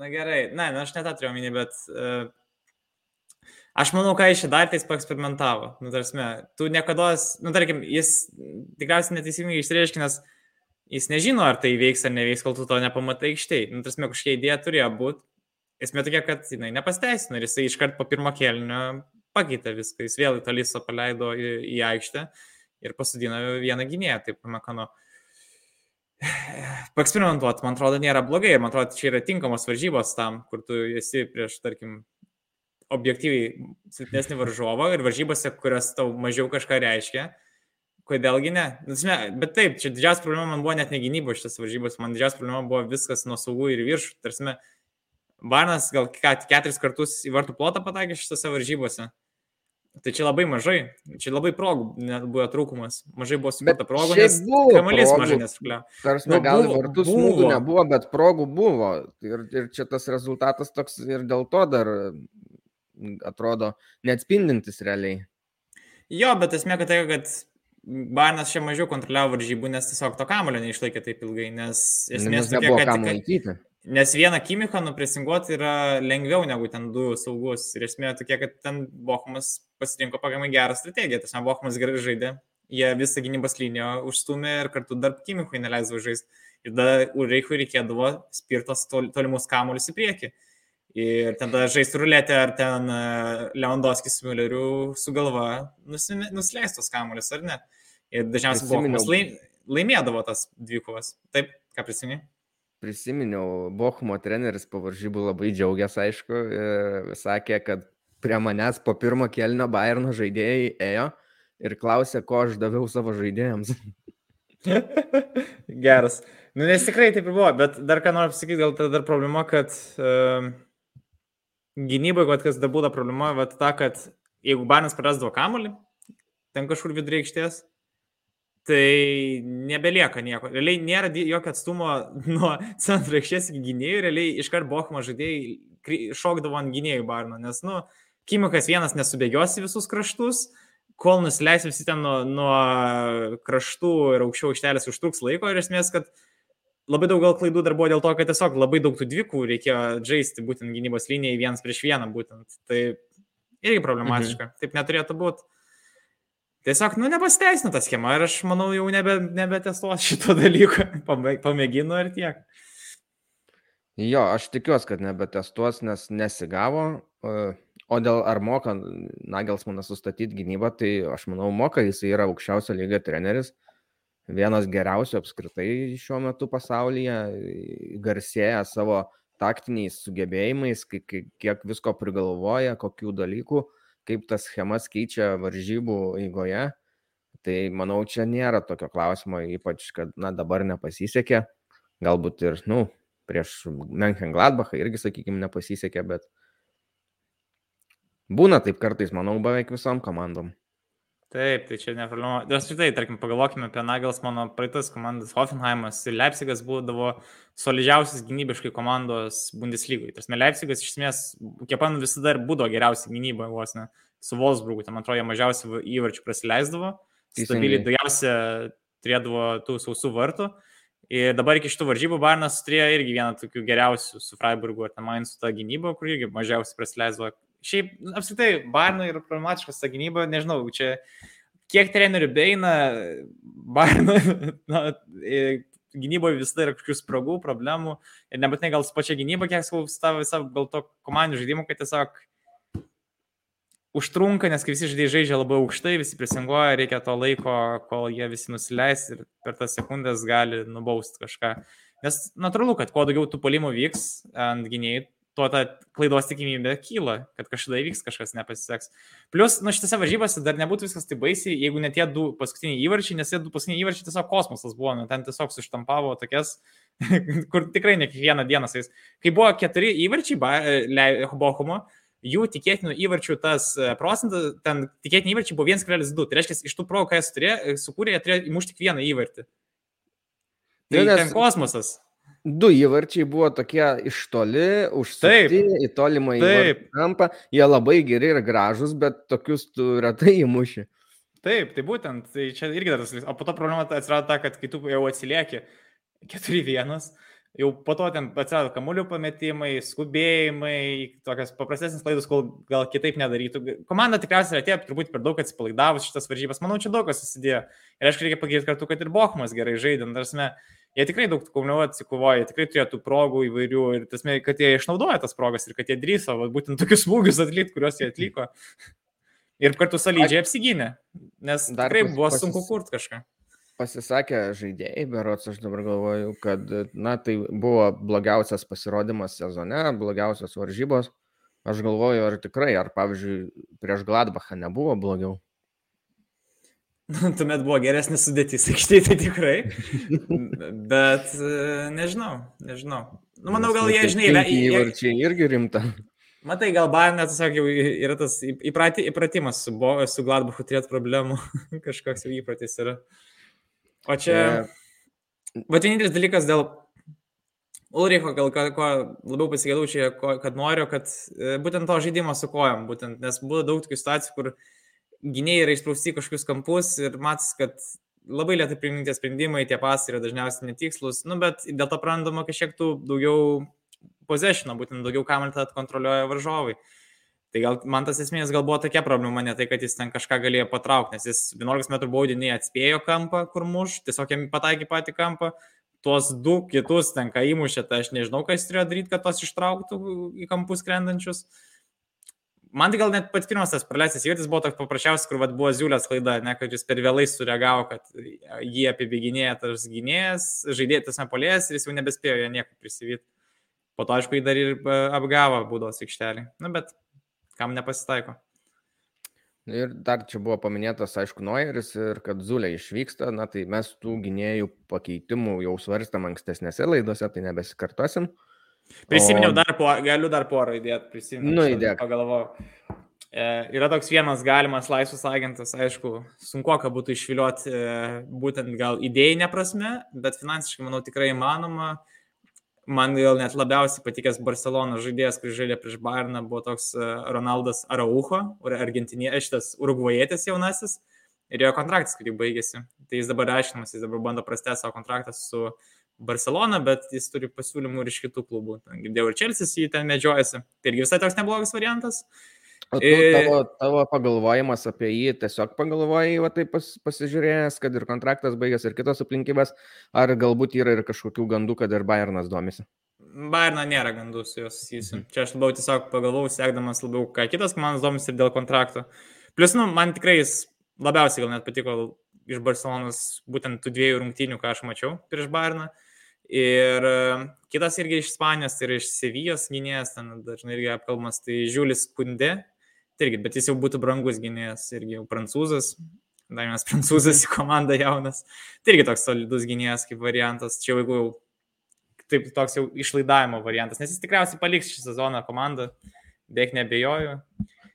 Na gerai, ne, na, aš netą turiu omeny, bet uh, aš manau, ką jis čia dar tais paeksperimentavo. Nu, tarsi, tu niekada, nu, tarkim, jis tikriausiai neteisingai išreiškė, nes jis nežino, ar tai veiks ar neveiks, kol tu to nepamatai aikštėje. Nu, tarsi, kažkokia idėja turėjo būti. Esmė tokia, kad jinai nepasteisino ir jisai iškart po pirmo kelnio pakeitė viską. Jis vėl į tolysą paleido į, į aikštę ir pasidino vieną gynėją, taip, Mekano. Uh, paeksperimentuoti, man atrodo, nėra blogai. Man atrodo, čia yra tinkamos varžybos tam, kur tu esi prieš, tarkim, objektyviai silpnesnį varžovą ir varžybose, kurios tau mažiau kažką reiškia. Kodėlgi ne? Nu, bet taip, čia didžiausia problema man buvo net ne gynybo šitas varžybos, man didžiausia problema buvo viskas nuo saugų ir viršų. Tarsi, Barnas gal keturis kartus į vartų plotą pataikė šitose varžybose. Tai čia labai mažai, čia labai progų net buvo trūkumas, mažai buvo sukurta progų, nes kamuolys mažai nesukliavo. Tarsi, nu, gal vartų smūgių nebuvo, bet progų buvo. Ir, ir čia tas rezultatas toks ir dėl to dar atrodo neatspindintis realiai. Jo, bet esmė, kad tai, kad Barnas čia mažiau kontroliavo varžybų, nes tiesiog to kamulio neišlaikė taip ilgai, nes esmė tokia, kad... Laikyti. Nes vieną Kimichą nupresinguoti yra lengviau negu ten du saugus. Ir esmė tokia, kad ten Bochumas pasirinko pakankamai gerą strategiją. Tiesiog Bochumas gerai žaidė, jie visą gynybos liniją užstumė ir kartu dar Kimichui neleisdavo žaisti. Ir tada Ureichui reikėdavo spirtos tol, tolimus kamuolius į priekį. Ir tada žaisti rulėti, ar ten e, Leondovskis Müllerių sugalva nusileistos kamuolius, ar ne. Ir dažniausiai Bochumas laimėdavo tas dvikovas. Taip, ką prisimeni? prisiminiau, Bochmo treneris po varžybų labai džiaugiasi, aišku, ir sakė, kad prie manęs po pirmo kelnio Bayerno žaidėjai ėjo ir klausė, ko aš daviau savo žaidėjams. <laughs> Geras. Nu, nes tikrai taip ir buvo, bet dar ką noriu pasakyti, gal tada dar problema, kad uh, gynybai, kad kas dar būtų problema, va ta, kad jeigu Bayernas prarasdavo kamuolį, ten kažkur vidury aikštės, tai nebelieka nieko. Realiai nėra jokio atstumo <laughs> nuo centro aikštės iki gynėjų, realiai iškart Bochmo žaidėjai šokdavo ant gynėjų barno, nes, nu, Kimikas vienas nesubėgios į visus kraštus, kol nusileis visi ten nuo, nuo kraštų ir aukščiau aikštelės užtruks laiko ir esmės, kad labai daug gal klaidų dar buvo dėl to, kad tiesiog labai daug tų dvikų reikėjo žaisti būtent gynybos linijai vienas prieš vieną būtent. Tai irgi problematiška. Mhm. Taip neturėtų būti. Tiesiog, nu, nepasteisino ta schema ir aš manau, jau nebe, nebetestuos šito dalyko. <laughs> Pamėginu ir tiek. Jo, aš tikiuosi, kad nebetestuos, nes nesigavo. O dėl ar moka Nagelsmanas sustatyti gynybą, tai aš manau, moka, jis yra aukščiausio lygio treneris, vienas geriausių apskritai šiuo metu pasaulyje, garsėja savo taktiniais sugebėjimais, kiek visko prigalvoja, kokių dalykų kaip tas schemas keičia varžybų eigoje, tai manau, čia nėra tokio klausimo, ypač, kad, na, dabar nepasisekė, galbūt ir, nu, prieš Menchengladbachą irgi, sakykime, nepasisekė, bet būna taip kartais, manau, beveik visom komandom. Taip, tai čia ne problema. Ir apskritai, tarkim, pagalvokime apie Nagels mano praeitas komandas. Hoffenheimas ir Leipzigas būdavo solidžiausias gynybiškai komandos Bundeslygoje. Tarsi Leipzigas iš esmės, kiek man visada būdavo geriausia gynyba, vos ne, su Wolfsburgu. Man atrodo, jie mažiausiai įvarčių prasileisdavo. Stabiliai daugiausia turėdavo tų sausų vartų. Ir dabar iki šitų varžybų Barnas turėjo irgi vieną tokių geriausių su Freiburgu ar Mainzu tą gynybą, kur irgi mažiausiai prasileisdavo šiaip apskritai Barnui yra problematiškas ta gynyba, nežinau, čia kiek trenerių beina, Barnui <laughs> gynyboje vis dar yra kažkokių spragų, problemų ir nebūtinai gal su pačia gynyba, kiek tą visą gal to komandų žaidimu, kad tiesiog užtrunka, nes kai visi žaidėjai žaidžia labai aukštai, visi prisingoja, reikia to laiko, kol jie visi nusileis ir per tas sekundės gali nubausti kažką. Nes natūralu, kad kuo daugiau tų polimų vyks ant gynėjų, tuo ta klaidos tikimybė kyla, kad kažkada įvyks kažkas nepasiseks. Plus, nu šitose varžybose dar nebūtų viskas taip baisiai, jeigu net tie du paskutiniai įvarčiai, nes tie du paskutiniai įvarčiai tiesiog kosmosas buvo, nu, ten tiesiog suštampavo tokias, <laughs> kur tikrai ne kiekvieną dieną su jais. Kai buvo keturi įvarčiai Bochumo, jų tikėtinų įvarčių tas e, procentas, ten tikėtini įvarčiai buvo 1,2. Tai reiškia, iš tų pro, ką jie turėjo, e, sukūrė, jie turėjo įmušti tik vieną įvartį. Tai nes, ten kosmosas. Du įvarčiai buvo tokie iš toli, užsukti į tolimą į kampą. Jie labai geri ir gražus, bet tokius tu retai įmuši. Taip, tai būtent, tai čia irgi tas, o po to problema atsirado ta, kad kai tu jau atsilieki 4-1, jau po to ten atsirado kamuolių pametimai, skubėjimai, tokias paprastesnės klaidos, kol gal kitaip nedarytų. Komanda tikriausiai atėjo turbūt per daug atsipalaidavus šitas varžybas, manau, čia daug kas susidėjo. Ir aišku, reikia pagirti kartu, kad ir Bochmas gerai žaidė, tarsi jie tikrai daug kamuolių atsikovoja, tikrai turėtų progų įvairių ir tasme, kad jie išnaudoja tas progas ir kad jie drįso, va, būtent tokius smūgius atlikti, kuriuos jie atliko. Ir kartu solidžiai apsigynė, nes Dar tikrai buvo pasis... sunku kurti kažką pasisakė žaidėjai, berots aš dabar galvoju, kad, na, tai buvo blogiausias pasirodymas sezone, blogiausios varžybos. Aš galvoju, ar tikrai, ar pavyzdžiui, prieš Gladbachą nebuvo blogiau. <laughs> Tuomet buvo geresnis sudėtis, aikštėje tai tikrai. <laughs> Bet nežinau, nežinau. Nu, manau, gal jie, žinai, įvarčiai irgi rimta. Matai, gal Bayern tiesiog jau yra tas įprati, įpratimas su, su Gladbachu turėti problemų, <laughs> kažkoks jau įpratis yra. O čia... E... Bet vienintelis dalykas dėl Ulricho, gal ko labiau pasigėdau čia, ko, kad noriu, kad e, būtent to žaidimo su kojom, būtent, nes buvo daug tokių situacijų, kur gynėjai yra išsprausti kažkokius kampus ir matas, kad labai lietai priimti sprendimai, tie pasai yra dažniausiai netikslus, nu, bet dėl to prarandama kažkiek tų daugiau possession, būtent daugiau kamelį kontroliuoja varžovai. Uh, Tai gal man tas esmės gal buvo tokia problema, ne tai, kad jis ten kažką galėjo patraukti, nes jis 11 m baudinį atspėjo kampą, kur muš, tiesiog jam pataikė patį kampą, tuos du kitus ten, ką įmušė, tai aš nežinau, ką jis turėjo daryti, kad tos ištrauktų į kampus krendančius. Man tai gal net pats pirmas tas praleistas įvartis buvo toks paprasčiausias, kur vat, buvo Ziulės klaida, ne, kad jis per vėlai sureagavo, kad jį apibėginėja tas gynėjas, žaidėjas nepolės ir jis jau nebespėjo jo nieko prisivyti. Po to, aišku, jį dar ir e, apgavo būdos aikštelį. Na, bet kam nepasitaiko. Ir dar čia buvo paminėtas, aišku, Noiris ir kad Zulė išvyksta, na tai mes tų gynėjų pakeitimų jau svarstam ankstesnėse laidose, tai nebesikartosim. Prisiminiau o... dar po, galiu dar porą įdėti, prisiminiau. Nu, įdėk. Pagalvojau. E, yra toks vienas galimas laisvas agentas, aišku, sunku, ką būtų išvilioti e, būtent gal idėjinė prasme, bet finansiškai, manau, tikrai įmanoma. Man gal net labiausiai patikęs Barcelonos žaidėjas, kuris žaidė prieš Bayerną, buvo toks e, Ronaldas Araujo, argentinietis, šitas urugvajėtis jaunasis, ir jo kontraktas, kurį baigėsi. Tai jis dabar aiškinamas, jis dabar bando prastęsti savo kontraktą su Barcelona, bet jis turi pasiūlymų ir iš kitų klubų. Girdėjau, ir Čelsis jį ten medžiojasi. Tai irgi visai toks neblogas variantas. O tu, tavo, tavo pagalvojimas apie jį, tiesiog pagalvojai, va taip pas, pasižiūrėjęs, kad ir kontraktas baigęs ir kitos aplinkybės, ar galbūt yra ir kažkokių gandų, kad ir Bayernas domisi? Bayerną nėra gandų su juos susijusiu. Mhm. Čia aš labiau tiesiog pagalvojau, sekdamas labiau, ką kitas komandas domisi ir dėl kontrakto. Plus, nu, man tikrai jis labiausiai gal net patiko iš Barcelonas būtent tų dviejų rungtynių, ką aš mačiau prieš Bayerną. Ir e, kitas irgi iš Ispanijos, tai yra iš Sevijos gynėjas, ten dažnai irgi apkalbamas, tai Žiulis Kunde, Tai irgi, bet jis jau būtų brangus gynėjas, irgi jau prancūzas, dar vienas prancūzas į komandą jaunas. Tai irgi toks solidus gynėjas kaip variantas. Čia jeigu jau taip toks jau išlaidavimo variantas, nes jis tikriausiai paliks šį sezoną komandą, beveik nebejoju.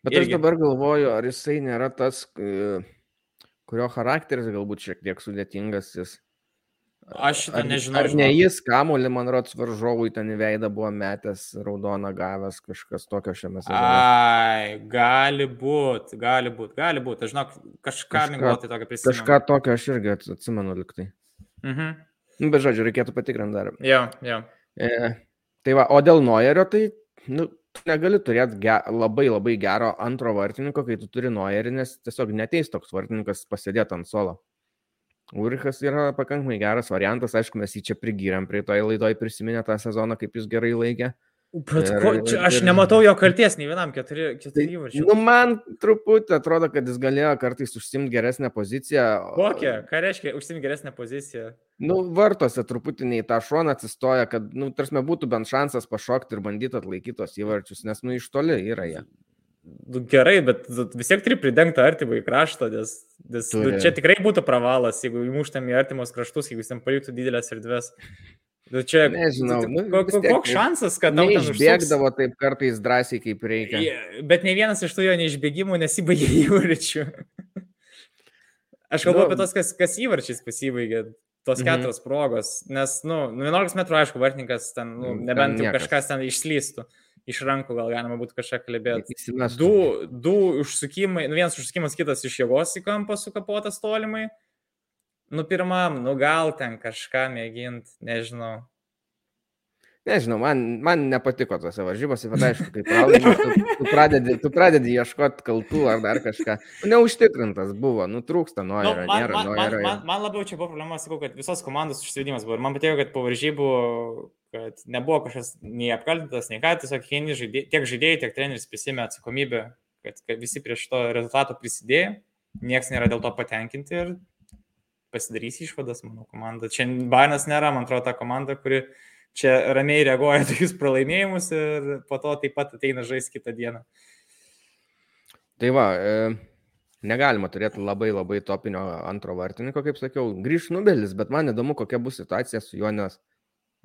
Bet irgi. aš dabar galvoju, ar jisai nėra tas, kurio charakteris galbūt šiek tiek sudėtingas, jis Aš šitą ar, nežinau. Ar ne jis kamuolį, man rodos, varžovui ten į veidą buvo metęs raudoną gavęs kažkas tokio šiame sezone. Ai, gali būti, gali būti, gali būti. Aš žinau, kažką mingoti tokio prisimenu. Kažką tokio aš irgi atsimenu liktai. Mhm. Nu, bet žodžiu, reikėtų patikrinti dar. Jo, jo. E, tai va, o dėl Noyerio, tai, nu, negali turėti ge labai labai gero antro vartininko, kai tu turi Noyerį, nes tiesiog neteis toks vartininkas pasėdėti ant solo. Urichas yra pakankamai geras variantas, aišku, mes jį čia prigyrėm prie toj laidoj prisiminę tą sezoną, kaip jis gerai laikė. Bet ko, čia, aš ir, nematau jo kalties nei vienam keturi, keturi tai, įvarčiai. Nu, man truputį atrodo, kad jis galėjo kartais užsimti geresnę poziciją. Kokią? Ką reiškia užsimti geresnę poziciją? Nu, vartose truputį nei tą šoną atsistoja, kad, nu, tarsi būtų bent šansas pašokti ir bandyti atlaikyti tos įvarčius, nes, nu, iš toli yra jie. Nu, gerai, bet vis tiek turi pridengti artimą į kraštą, nes, nes nu, čia tikrai būtų pravalas, jeigu įmuštam į artimus kraštus, jeigu ten paliktų didelės erdvės. Nu, čia, Nežinau, nu, koks tiek, šansas, kad tau išbėgdavo taip kartais drąsiai, kaip reikia. Bet ne vienas iš tų jo neišbėgimų nesibaigė <laughs> įvarčių. Aš kalbu nu, apie tos, kas, kas įvarčiais pasibaigė, tos mhm. keturios progos, nes, nu, 11 metrų, aišku, vartininkas ten, nu, nebent jau kažkas ten išslystų. Iš rankų gal galima būtų kažką kalbėti. Du, du užsukimai, nu, vienas užsukimas, kitas iš jėgos į kampą sukapotas tolimai. Nu, pirmam, nu gal ten kažką mėginti, nežinau. Nežinau, man, man nepatiko tose varžybose, bet aišku, kai <laughs> pralaimimas, tu, tu, pradedi, tu pradedi ieškoti kaltų ar dar kažką. Nu, neužtikrintas buvo, nutrūksta nuo ir nu, man, nėra. Man, man, man, man labiau čia buvo problema, sakau, kad visos komandos užsivedimas buvo. Ir man patiko, kad po varžybų, kad nebuvo kažkas nei apkaltintas, nei ką, tiesiog žaidė, tiek žaidėjai, tiek treneris prisimė atsakomybę, kad, kad visi prie šito rezultato prisidėjo, niekas nėra dėl to patenkinti ir pasidarys išvadas, mano komanda. Čia Bainas nėra, man atrodo, ta komanda, kuri čia ramiai reaguoja tokius pralaimėjimus ir po to taip pat ateina žais kitą dieną. Tai va, e, negalima turėti labai labai topinio antro vartininko, kaip sakiau, grįž nubelis, bet man įdomu, kokia bus situacija su juo, nes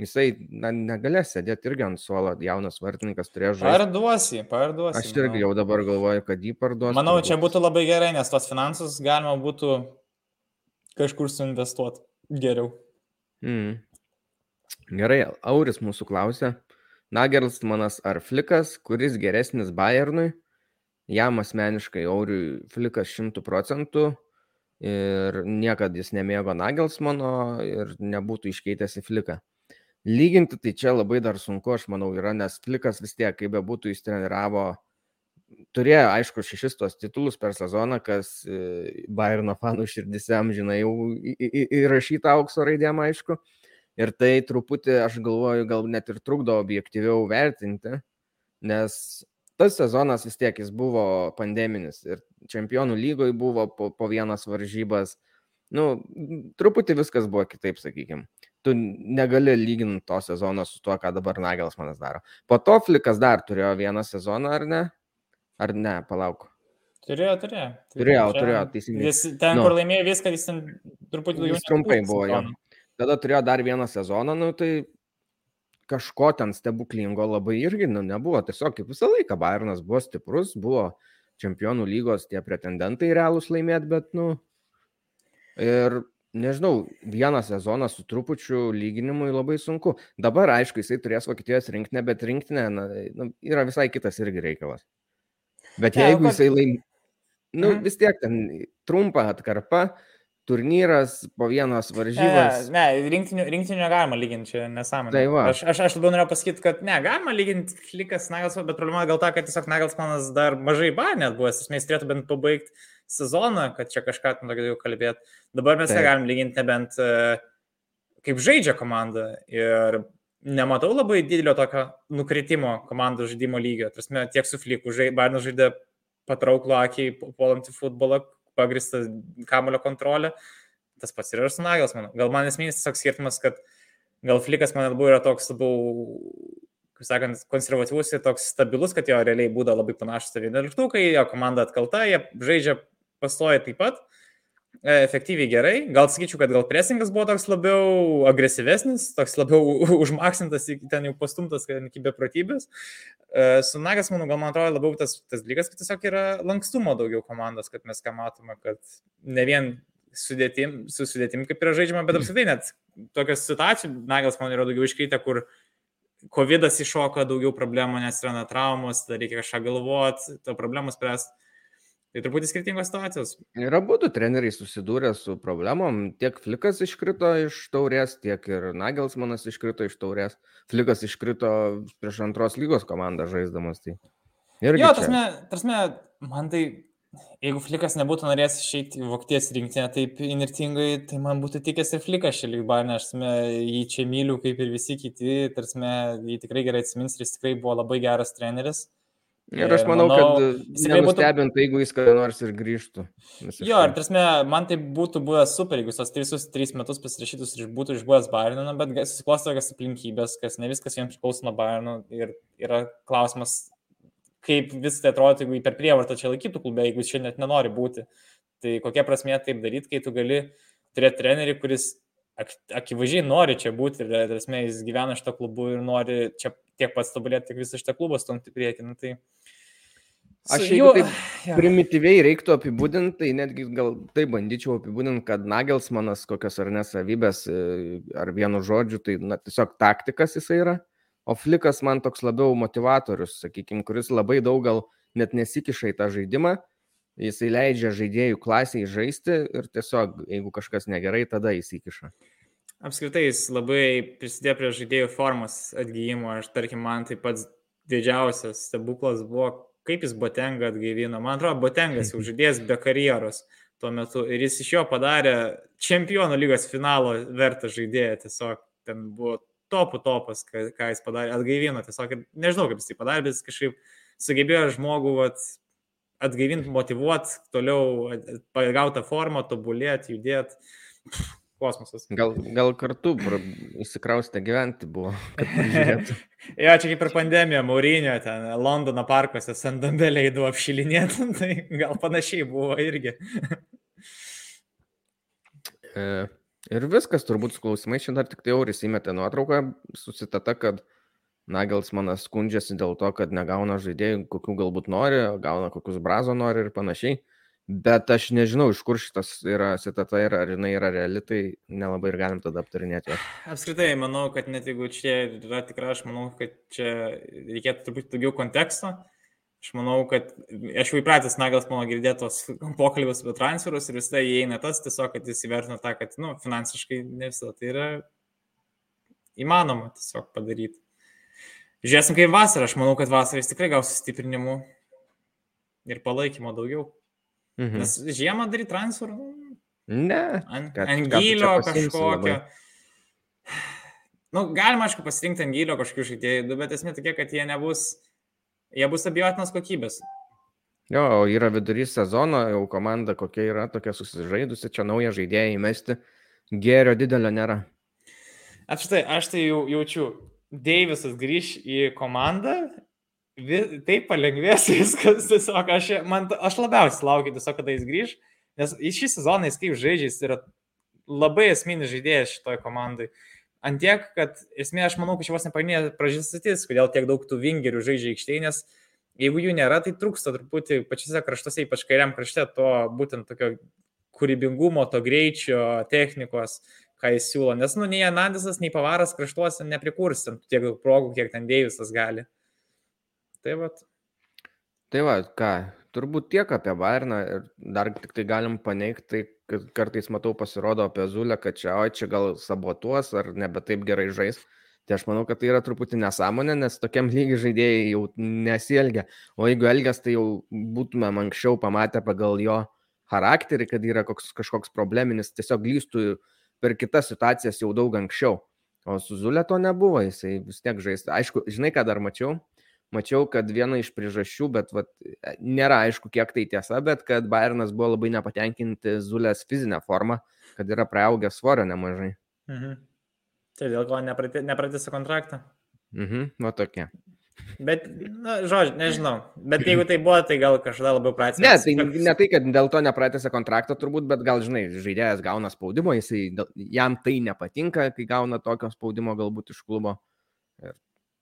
jisai na, negalės sėdėti irgi ant suolo, jaunas vartininkas turėjo žaisti. Parduosi, parduosi. Aš irgi jau dabar galvoju, kad jį parduosiu. Manau, parduos. čia būtų labai gerai, nes tos finansus galima būtų kažkur suinvestuoti geriau. Mm. Gerai, Auris mūsų klausė, Nagelsmanas ar Flikas, kuris geresnis Bayernui? Jam asmeniškai Auriui Flikas 100 procentų ir niekada jis nemėgo Nagelsmano ir nebūtų iškeitęs į Fliką. Lyginti tai čia labai dar sunku, aš manau, yra, nes Flikas vis tiek, kaip be būtų, jis treniravo turėjo, aišku, šešis tos titulus per sezoną, kas e, Bayerno fanų širdise, žinai, jau įrašyta aukso raidėm, aišku. Ir tai truputį, aš galvoju, gal net ir trukdo objektyviau vertinti, nes tas sezonas vis tiek jis buvo pandeminis ir čempionų lygoje buvo po, po vienas varžybas. Nu, truputį viskas buvo kitaip, sakykime. Tu negali lyginti to sezono su tuo, ką dabar Nagels manas daro. Po to Flikas dar turėjo vieną sezoną, ar ne? Ar ne, palauk. Turėjo, turėjo. Turėjo, turėjo, teisingai. Jis ten, nu, kur laimėjo viską, jis ten truputį daugiau. Jis trumpai buvo jo. Tada turėjo dar vieną sezoną, nu tai kažko ten stebuklingo labai irgi nu, nebuvo. Tiesiog kaip visą laiką Bayernas buvo stiprus, buvo čempionų lygos tie pretendentai realūs laimėti, bet, nu, ir nežinau, vieną sezoną su trupučiu lyginimui labai sunku. Dabar, aišku, jisai turės Vokietijos rinktinę, bet rinktinė na, na, yra visai kitas irgi reikalas. Bet jeigu jisai laim... Nu, mhm. vis tiek ten trumpa atkarpa, turnyras po vienos varžybos. Ne, ne rinktinių, rinktinių negalima lyginti, čia nesąmonė. Tai va. aš, aš, aš labiau norėjau pasakyti, kad ne, galima lyginti Flikas Nagelsmanas, bet problema gal ta, kad tiesiog Nagelsmanas dar mažai banėt buvo, esmės turėtų bent pabaigti sezoną, kad čia kažką tam daugiau kalbėti. Dabar mes negalim lyginti nebent e, kaip žaidžia komanda. Ir nematau labai didelio tokio nukritimo komandų žaidimo lygio. Tarsi, tiek su Fliku, žai, Barnas žaidė patrauklų akiai, puolantį futbolą, pagristą kamulio kontrolę. Tas pats ir su Nagels, manau. Gal man esminis tiesiog skirtumas, kad gal Flikas man labiau yra toks labiau, kaip sakant, konservatyvus ir toks stabilus, kad jo realiai būda labai panašus į 11, jo komanda atkalta, jie žaidžia pastoja taip pat. E, efektyviai gerai. Gal sakyčiau, kad gal presingas buvo toks labiau agresyvesnis, toks labiau <laughs> užmaksintas, ten jau pastumtas iki beprotybės. E, su Nagas, manau, gal man atrodo labiau tas, tas dalykas, kad tiesiog yra lankstumo daugiau komandos, kad mes ką matome, kad ne vien sudėtim, su sudėtim kaip yra žaidžiama, bet apskritai net tokios situacijų, Nagas man yra daugiau iškreitę, kur COVID iššoka daugiau problemų, nes yra traumos, tada reikia kažką galvoti, to problemų spręsti. Tai truputį skirtingos situacijos. Ir abu treneriai susidūrė su problemom. Tiek Flikas iškrito iš taurės, tiek ir Nagelsmanas iškrito iš taurės. Flikas iškrito prieš antros lygos komandą žaisdamas. Tai. Irgi jo, tasme, tasme, man tai Jeigu Flikas nebūtų norėjęs išeiti į Vokietijos rinktinę taip inirtingai, tai man būtų tikęs ir Flikas šį lyg bainę, aš me, jį čia myliu kaip ir visi kiti, tarsi jį tikrai gerai atsimins ir jis tikrai buvo labai geras treneris. Ir aš manau, manau kad jis tikrai būtų jeigu jis kada nors ir grįžtų. Visiškai. Jo, ir tarsi man tai būtų buvęs super, jeigu tos tris, tris metus pasirašytus ir būtų išbuvęs Bayerną, bet susiklosto tokias aplinkybės, kas ne viskas jiems priklauso nuo Bayerno ir yra klausimas, kaip vis tai atrodo, jeigu jį per prievartą čia laikytų klube, jeigu jis čia net nenori būti. Tai kokia prasme taip daryti, kai tu gali turėti trenerį, kuris ak akivaizdžiai nori čia būti ir, tarsi, jis gyvena šitą klubų ir nori čia tiek pats tobulėti, tiek visą šitą klubą stumti priekį. Nu, tai... Aš jeigu taip <sighs> ja. primityviai reiktų apibūdinti, tai netgi gal tai bandyčiau apibūdinti, kad Nagelsmanas kokios ar nesavybės, e, ar vienu žodžiu, tai na, tiesiog taktikas jisai yra. O flikas man toks labiau motivatorius, sakykime, kuris labai daug gal net nesikiša į tą žaidimą, jisai leidžia žaidėjų klasiai žaisti ir tiesiog, jeigu kažkas negerai, tada įsikiša. Apskritai, jis labai prisidėjo prie žaidėjų formos atgyjimo. Aš, tarkim, man taip pat didžiausias stebuklas buvo, kaip jis Botenga atgaivino. Man atrodo, Botengas jau <laughs> žaidėjas be karjeros tuo metu ir jis iš jo padarė čempionų lygos finalo vertą žaidėją. Tiesiog ten buvo topų topas, ką, ką jis padarė, atgaivino tiesiog, nežinau, kaip jis tai padarė, bet jis kažkaip sugebėjo žmogų vat, atgaivinti, motivuoti, toliau pagauti formą, tobulėti, judėti. Kosmosas. Gal, gal kartu įsikraustė gyventi buvo. <laughs> <laughs> jo, čia kaip per pandemiją, Maurinio, ten Londono parkuose, Sandambelė įdu apšilinėti, <laughs> tai gal panašiai buvo irgi. e, Ir viskas, turbūt su klausimais, šiandien dar tik tai Auris įmetė nuotrauką su citata, kad Nagelsmanas skundžiasi dėl to, kad negauna žaidėjų, kokių galbūt nori, gauna kokius brazo nori ir panašiai. Bet aš nežinau, iš kur šitas yra citata ir ar jinai yra reali, tai nelabai ir galim tada aptarinėti. Apskritai, manau, kad net jeigu čia yra tikra, aš manau, kad čia reikėtų truputį daugiau konteksto. Aš manau, kad aš jau įpratęs Nagels mano girdėtos pokalbės apie transferus ir visada įeina tas tiesiog, kad jis įvertina tą, kad nu, finansiškai ne visada tai yra įmanoma tiesiog padaryti. Žiūrėsim kaip vasarą, aš manau, kad vasarą jis tikrai gaus sustiprinimų ir palaikymo daugiau. Mhm. Nes žiemą daryti transferų. Nu, ne. Ant, kad, ant gylio kažkokio. Labai. Nu, galima, aišku, pasirinkti ant gylio kažkokių žaidėjų, bet esmė tokia, kad jie nebus Jie bus abijotinas kokybės. Jo, yra vidurys sezono, jau komanda kokia yra, tokia susižaidusi, čia naują žaidėją įmesti, gėrio didelio nėra. Aš tai, aš tai jau jaučiu, Deivisas grįž į komandą, taip palengvės <laughs> viskas, tiesiog aš, man, aš labiausiai laukiu tiesiog, kada jis grįž, nes šį sezoną jis kaip žaidžiais yra labai esminis žaidėjas šitoj komandai. Antiek, kad esmė, aš manau, kad čia vos nepagrindinė priežastis, kodėl tiek daug tų vingerių žaidžia aikštėje, nes jeigu jų nėra, tai trūksta truputį pačiose kraštuose, ypač kairiam krašte, to būtent tokio kūrybingumo, to greičio, technikos, ką jis siūlo. Nes, nu, nei Anandisas, nei Pavaras kraštuose neprikurs tiek progų, kiek ten Deivisas gali. Tai va. Tai va, ką, turbūt tiek apie Bairną ir dar tik tai galim paneigti, tai kartais matau pasirodo apie Zulę, kad čia, oi, čia gal sabotuos ar nebe taip gerai žais. Tai aš manau, kad tai yra truputį nesąmonė, nes tokiam <laughs> lygiai žaidėjai jau nesielgia. O jeigu elgės, tai jau būtumėm anksčiau pamatę pagal jo charakterį, kad yra koks, kažkoks probleminis, tiesiog lystų per kitas situacijas jau daug anksčiau. O su Zulė to nebuvo, jisai vis tiek žais. Aišku, žinai, ką dar mačiau? Mačiau, kad viena iš priežasčių, bet vat, nėra aišku, kiek tai tiesa, bet kad Bayernas buvo labai nepatenkinti Zulės fizinę formą, kad yra prieaugęs svorio nemažai. Mhm. Tai dėl ko nepratėsi kontraktą? Mhm, va tokia. Bet, na, žodžiu, nežinau. Bet jeigu tai buvo, tai gal kažkada labiau pratęsė. Ne, tai ne tai, kad dėl to nepratęsė kontraktą turbūt, bet gal, žinai, žaidėjas gauna spaudimo, jisai, jam tai nepatinka, kai gauna tokio spaudimo galbūt iš klubo. Ir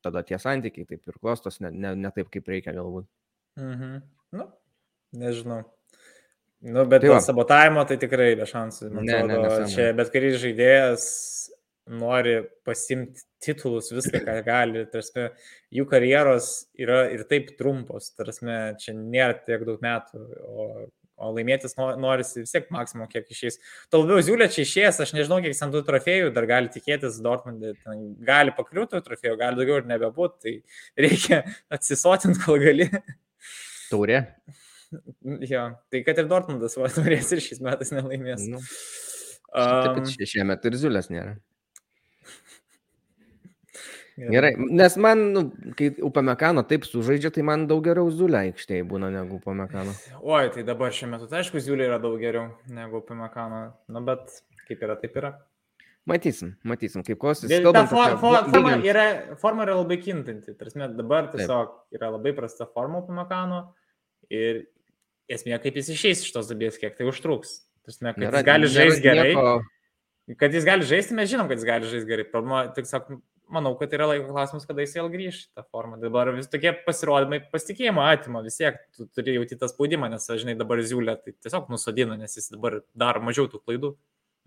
tada tie santykiai taip ir klostos, ne, ne, ne taip, kaip reikia galbūt. Mhm. Nu, nežinau. Nu, bet tai sabotavimo tai tikrai be šansų. Man ne, atrodo, ne, čia bet kuris žaidėjas nori pasimti titulus, viską, ką gali. Tarsi, jų karjeros yra ir taip trumpos, tarsi, čia nėra tiek daug metų, o O laimėtis norisi vis tiek maksimum, kiek išės. Tuo labiau Ziulė čia išėjęs, aš nežinau, kiek ant tų trofėjų dar gali tikėtis Dortmundė. Gali pakliūti trofėjų, gali daugiau ir nebebūt, tai reikia <laughs> atsisotinti, kol gali. Taurė. <laughs> Jo, tai kad ir Dortmundas va, turės ir šiais metais nelaimės. Nu, taip, Um, pat šiemet ir Ziulės nėra. Gerai, nes man, nu, kai Upamekano taip sužaidžia, tai man daug geriau Zulė aikštėje būna negu Upamekano. Oi, tai dabar šiuo metu, tai aišku, Ziulė yra daug geriau negu Pimakano. Na, bet kaip yra, taip yra. Matysim, matysim, kaip kosis. Ta for, for, forma, yra, forma yra labai kintanti. Tarsi, dabar tiesiog yra labai prasta forma Pimakano ir esmė, kaip jis išeis iš tos duobės, kiek tai užtruks. Tarsi, kad nėra- jis gali žaisti gerai. nieko- Kad jis gali žaisti, mes žinom, kad jis gali žaisti gerai. Problema, tiesiog, manau, kad yra laiko klausimas, kada jis vėl grįš tą formą. Dabar vis tokie pasirodymai pasitikėjimo atima, vis tiek tu turi jauti tą spaudimą, nes, žinai, dabar Ziulė tai tiesiog nusodina, nes jis dabar daro mažiau tų klaidų.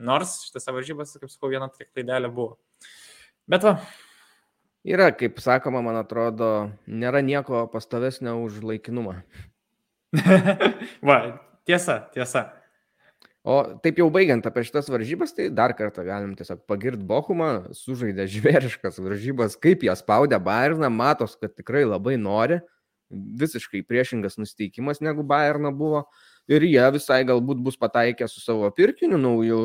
Nors šitas varžybas, kaip sakau, viena tokia klaidelė buvo. Bet va, Yra, kaip sakoma, man atrodo, nėra nieko pastovesnio už laikinumą. <laughs> va, tiesa, tiesa. O taip jau baigiant apie šitas varžybas, tai dar kartą galim tiesiog pagirti Bochumą, sužaidė žvėriškas varžybas, kaip jie spaudė Bayerną, matos, kad tikrai labai nori, visiškai priešingas nusteikimas negu Bayerną buvo. Ir jie visai galbūt bus pataikę su savo pirkiniu nauju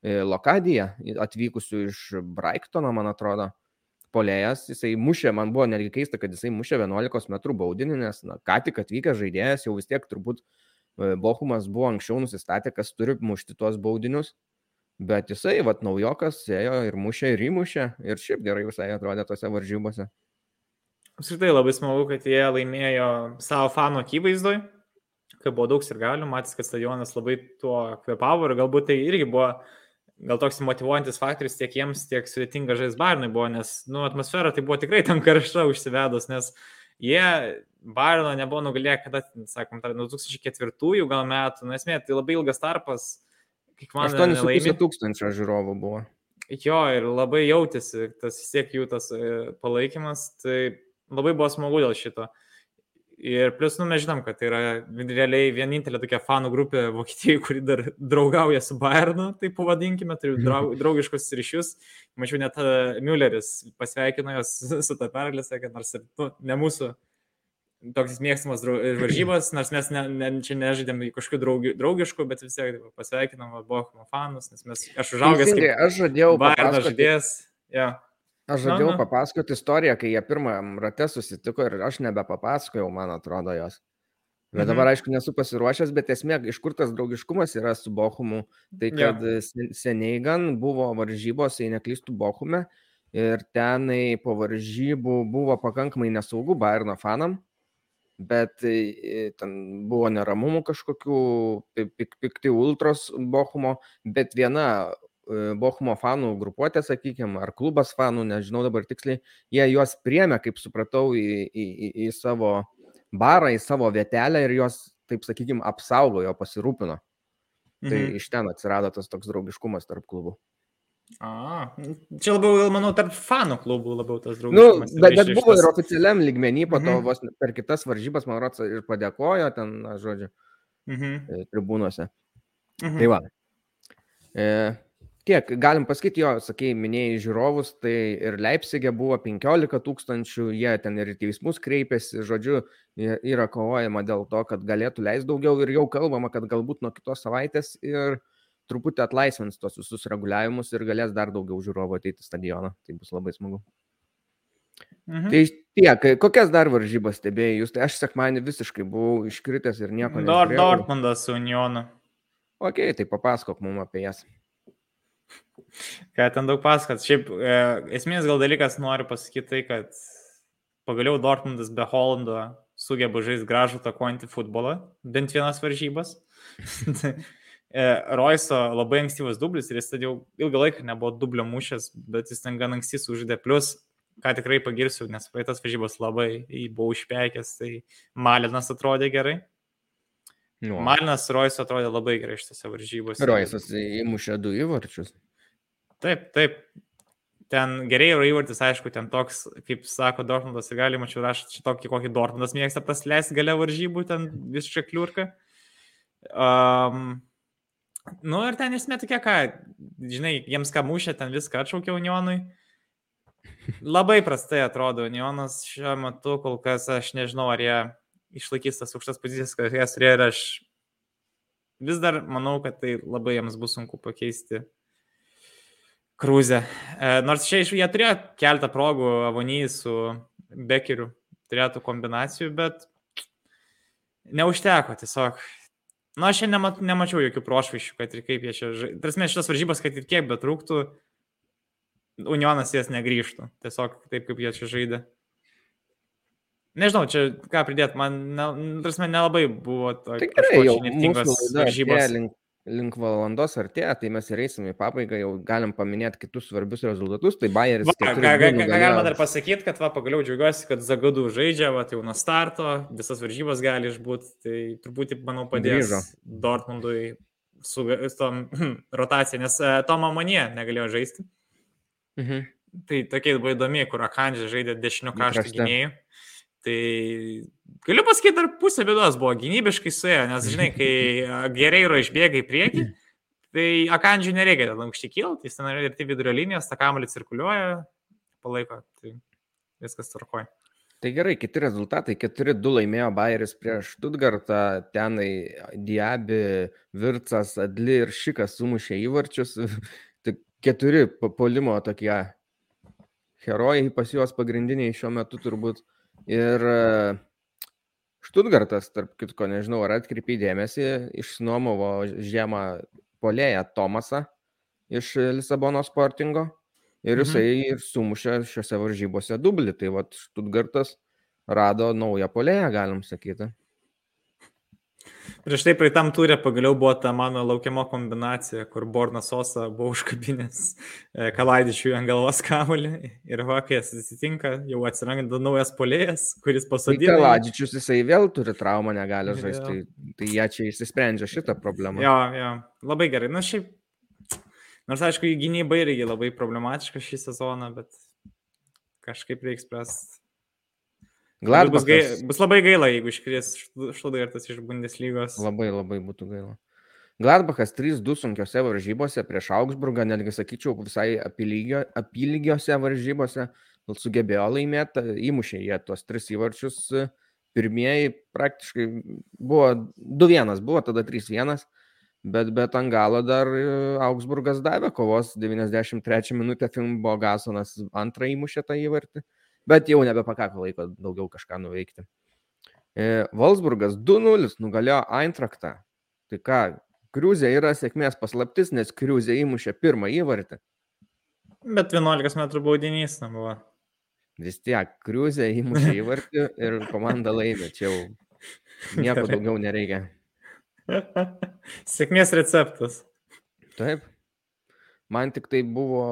e, Lokadiją, atvykusiu iš Braiktono, man atrodo. Polėjas, jisai mušė, man buvo netgi keista, kad jisai mušė 11 m baudinį, nes na, ką tik atvykęs žaidėjas jau vis tiek turbūt e, Bochumas buvo anksčiau nusistatę, kas turi mušti tuos baudinius, bet jisai, vad, naujokas, ėjo ir mušė, ir įmušė, ir šiaip gerai visai atrodė tose varžybose. Apskritai labai smagu, kad jie laimėjo savo fanų akivaizdoj, kai buvo daug ir galių, matys, kad stadionas labai tuo kvepavo ir galbūt tai irgi buvo gal toks motivuojantis faktorius tiek jiems, tiek sudėtinga žais Bairnui buvo, nes, nu, atmosfera tai buvo tikrai tam karšta užsivedus, nes jie Bairno nebuvo nugalėję, kada, sakom, tar, nuo 2004 gal metų, nu, esmė, tai labai ilgas tarpas, kiek man 8,5 tūkstančio žiūrovų buvo. Jo, ir labai jautėsi tas vis tiek jų tas e, palaikymas, tai labai buvo smagu dėl šito. Ir plus, nu, mes žinom, kad tai yra realiai vienintelė tokia fanų grupė Vokietijoje, kuri dar draugauja su Bayernu, tai pavadinkime, turiu draug, draugiškus ryšius. Mačiau net uh, Mülleris pasveikino jos su tą pergalę, sakė, nors ir nu, ne mūsų toks mėgstamas drau- varžybas, nors mes ne, ne, čia nežaidėm kažkokių draugi, draugiškų, bet vis tiek pasveikinom Bochum fanus, nes mes, aš užaugęs kaip aš žadėjau Bayerno žaidėjas. Ja. Aš žadėjau papasakoti istoriją, kai jie pirmam rate susitiko ir aš nebepapasakojau, man atrodo, jos. Bet Mhm. dabar, aišku, nesu pasiruošęs, bet esmė, iš kur tas draugiškumas yra su Bochumu, tai kad sen- seniai gan buvo varžybos, jei neklystų Bochume, ir tenai po varžybų buvo pakankamai nesaugu Bayerno fanam, bet e, ten buvo neramumų kažkokių, pi- pik- pikti ultros Bochumo, bet viena e, Bochumo fanų grupuotė, sakykime, ar klubas fanų, nežinau dabar tiksliai, jie juos priemė, kaip supratau, į, į, į, į savo barą, į savo vietelę ir juos, taip sakykime, apsaugojo, pasirūpino. Tai Mhm. iš ten atsirado tas toks draugiškumas tarp klubų. A, čia labiau, gal, manau, tarp fanų klubų labiau tas Nu, draugiškumas. yra bet, bet buvo ir oficialiam lygmenį, po to Mhm. vos per kitas varžybas, man rodos, ir padėkojo ten, žodžiu, Mhm. e, tribūnose. Mhm. Tai va. E, tiek, galim pasakyti, jo, sakei, minėjai žiūrovus, tai ir Leipzigė buvo 15 tūkstančių, jie ten ir į teismus kreipėsi, žodžiu, yra kovojama dėl to, kad galėtų leisti daugiau ir jau kalbama, kad galbūt nuo kitos savaitės ir truputį atlaisvins tos visus reguliavimus ir galės dar daugiau žiūrovų ateiti į stadioną. Tai bus labai smagu. Mhm. Tai tiek, kokias dar varžybas stebėjai jūs? Tai aš sekmanį visiškai buvau iškritęs ir nieko nežinau. Dortmundas su Unionu. Ok, tai papasakok mums apie jas. Ką ten daug pasakot. Šiaip e, esmės gal dalykas noriu pasakyti tai, kad pagaliau Dortmundas be Hollando sugeba žaisti gražų takuojantį futbolą, bent vienas varžybas. <laughs> E, Roiso labai ankstyvas dublis ir jis tada jau ilgą laiką nebuvo dublio mušęs, bet jis ten gan anksti sužaidė. Plus, ką tikrai pagirsiu, nes praeitas varžybos labai jį buvau išpekęs, tai Malinas atrodė gerai. Nu, Malinas Roiso atrodė labai gerai šitose varžybose. Roisas įmušė du įvarčius. Taip, taip. Ten yra įvartis, aišku, ten toks, kaip sako Dortmundas, gali mačiau rašyti šitokį, kokį Dortmundas mėgsta prasleisti gale varžybų, ten visiškai kliurka. Um, nu ir ten esmė tokia, ką, žinai, jiems ką mušė, ten viską atšaukė Unionui. Labai prastai atrodo Unionas šiuo metu, kol kas aš nežinau, ar jie išlaikys tas aukštas pozicijas, kad jas turėjo ir aš vis dar manau, kad tai labai jiems bus sunku pakeisti Krūzę. E, nors čia iš jie turėjo keltą progų Avonijai su Bekeriu, turėjo tų kombinacijų, bet neužteko tiesiog. Na, aš šiandien nema, nemačiau jokių prošvaišių, kad ir kaip jie čia žaidžia. Tarsi šitas varžybas, kad ir kiek betrūktų, Unionas jas negrįžtų. Tiesiog taip, kaip jie čia žaidė. Nežinau, čia ką pridėti, man, tarsi, nelabai buvo to. Tai gerai, jau mūsų varžybos. Link, link valandos artėja, tai mes ir eisim į pabaigą, jau galim paminėti kitus svarbius rezultatus. Tai Bayeris. Ką, ką, ką galima dar pasakyti, kad va, pagaliau džiaugiuosi, kad Zagadų žaidžia, va, jau nuo starto, visas varžybos gali išbūti, tai turbūt, manau, padės Grįžo. Dortmundui su, su tom <clears throat> rotacija, nes uh, Tomo Manie negalėjo žaisti. Mhm. Tai tokie buvo įdomi, kur Akandžė žaidė dešinių kaštų gynėjų. Tai galiu pasakyti, dar pusė bėdos buvo gynybiškai suėjo, nes žinai, kai <laughs> gerai yra išbėga į priekį, tai Akandžiui nereikia ten aukšti kilti, jis ten yra ir tai vidurio linijos, tą kamalį cirkuliuoja, palaiko, tai viskas tvarkoja. Tai gerai, kiti rezultatai. 4-2 laimėjo Bayeris prieš Stuttgartą, tenai Diabi, Vircas, Adli ir Šikas sumušė įvarčius. <laughs> Tik keturi polimo tokie herojai pas juos pagrindiniai šiuo metu turbūt. Ir Štutgartas, tarp kitko, nežinau, ar atkreipiai dėmesį, išnuomovo žiemą polėją Tomasą iš Lisabono sportingo ir mhm. jisai mhm. ir sumušė šiuose varžybose dublį. Tai vad Štutgartas rado naują polėją, galim sakyti. Prieš tai praeitam turė pagaliau buvo ta mano laukiama kombinacija, kur Bornas Sosa buvo užkabinęs e, Kalaidičiui ant galvos kamuolį ir va, kai atsitinka, jau atsiranda naujas polėjas, kuris pasodino. Tai Kalaidičius jisai vėl turi traumą, negali žaisti, tai, tai jie čia išsisprendžia šitą problemą. Jo, jo, labai gerai. Na šiaip, nors aišku, gynyba irgi labai problematiška šį sezoną, bet kažkaip reikia spręsti Gladbachas. Bus, gai, bus labai gaila, jeigu iškris Študartas iš Bundeslygos. Labai labai būtų gaila. Gladbachas 3-2 sunkiose varžybose prieš Augsburgą, netgi sakyčiau, visai apylygio, apylygiose varžybose sugebėjo laimėti, įmušė jie tuos tris įvarčius. Pirmieji praktiškai buvo 2-1, buvo tada 3-1, bet, bet ant galo dar Augsburgas davė kovos 93 minutę Fimbo Gasonas antrą įmušė tą įvartį bet jau nebepakako laiko daugiau kažką nuveikti. E, Wolfsburgas 2-0 nugalėjo Eintrachtą. Tai ką, Kriuzė yra sėkmės paslaptis, nes Kriuzė įmušė pirmą įvartį. Bet 11 m baudinys nebuvo. Vis tiek, Kriuzė įmušė įvartį ir komanda laimė. Čia jau nieko daugiau nereikia. <laughs> Sėkmės receptas. Taip. Man tik tai buvo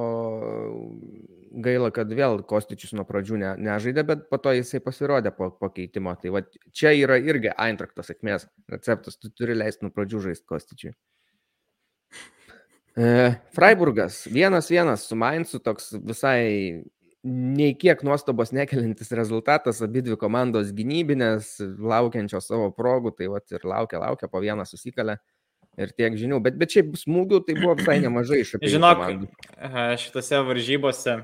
gaila, kad vėl Kostičius nuo pradžių ne, nežaidė, bet po to jisai pasirodė po, po keitimo. Tai va, čia yra irgi Eintrakto sėkmės receptas, tu turi leisti nuo pradžių žaisti Kostičiui. E, Freiburgas, vienas vienas su Mainzu, toks visai nei kiek nuostabos nekelintis rezultatas, abi dvi komandos gynybinės, laukiančios savo progų, tai va ir laukia, laukia, po vieną susikalę ir tiek žinių. Bet, bet šiaip smūgių tai buvo visai nemažai iš abiejų. Žinok, šitose varžybose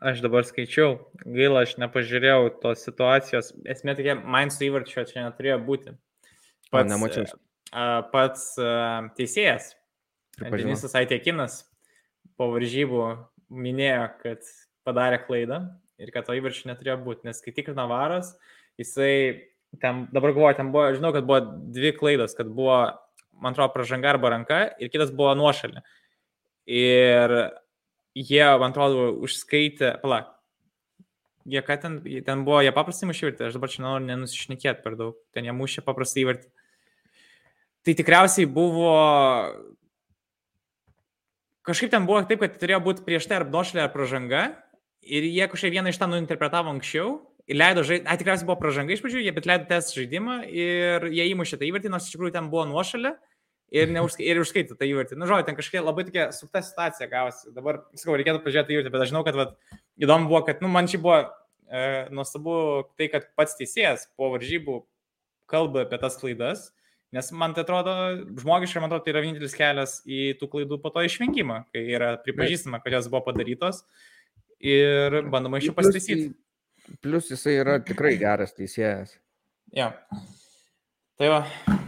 aš dabar skaičiau, gaila, aš nepažiūrėjau tos situacijos. Esmė tokia, Mainz įvarčio čia neturėjo būti. Pats, nemačiau. Pats teisėjas, Denisas Aitekinas, po varžybų minėjo, kad padarė klaidą ir kad to įvarčio neturėjo būti, nes kai tikrina varas, jisai ten, dabar galvoju, ten buvo, žinau, kad buvo dvi klaidos, kad buvo man atrodo, pražanga arba ranka ir kitas buvo nuošalė. Ir jie, man atrodo, užskaitė, pala, jie ką ten, ten buvo, jie paprastai mušė įvartį, aš dabar čia noriu nenusišnekėti per daug, ten jie mušė paprastai įvartį. Tai tikriausiai buvo, kažkaip ten buvo taip, kad turėjo būti prieš tai ar nuošalė ar pražanga ir jie kažkaip vieną iš tą nuinterpretavo anksčiau leido žaisti, ai tikriausiai buvo pražanga iš pradžių, jie bet leido tęsti žaidimą ir jie įmušė tą įvartį, nors iš tikrųjų ten buvo nuošalė ir, neužska, ir užskaitė tą įvartį. Na, žodžiu, ten kažkokia labai tokia sukta situacija gavosi. Dabar, sakau, reikėtų pažiūrėti įvartį, bet aš žinau, kad vat, įdomu buvo, kad, nu, man čia buvo e, nuostabu tai, kad pats teisėjas po varžybų kalba apie tas klaidas. Nes man tai atrodo, žmogiškai, man atrodo, tai yra vienintelis kelias į tų klaidų po to išvengimą, kai yra pripažįstama, kad jos buvo padarytos ir bandoma iš jų pasitaisyti. Plus jisai yra tikrai geras teisėjas. Ja. Tai va.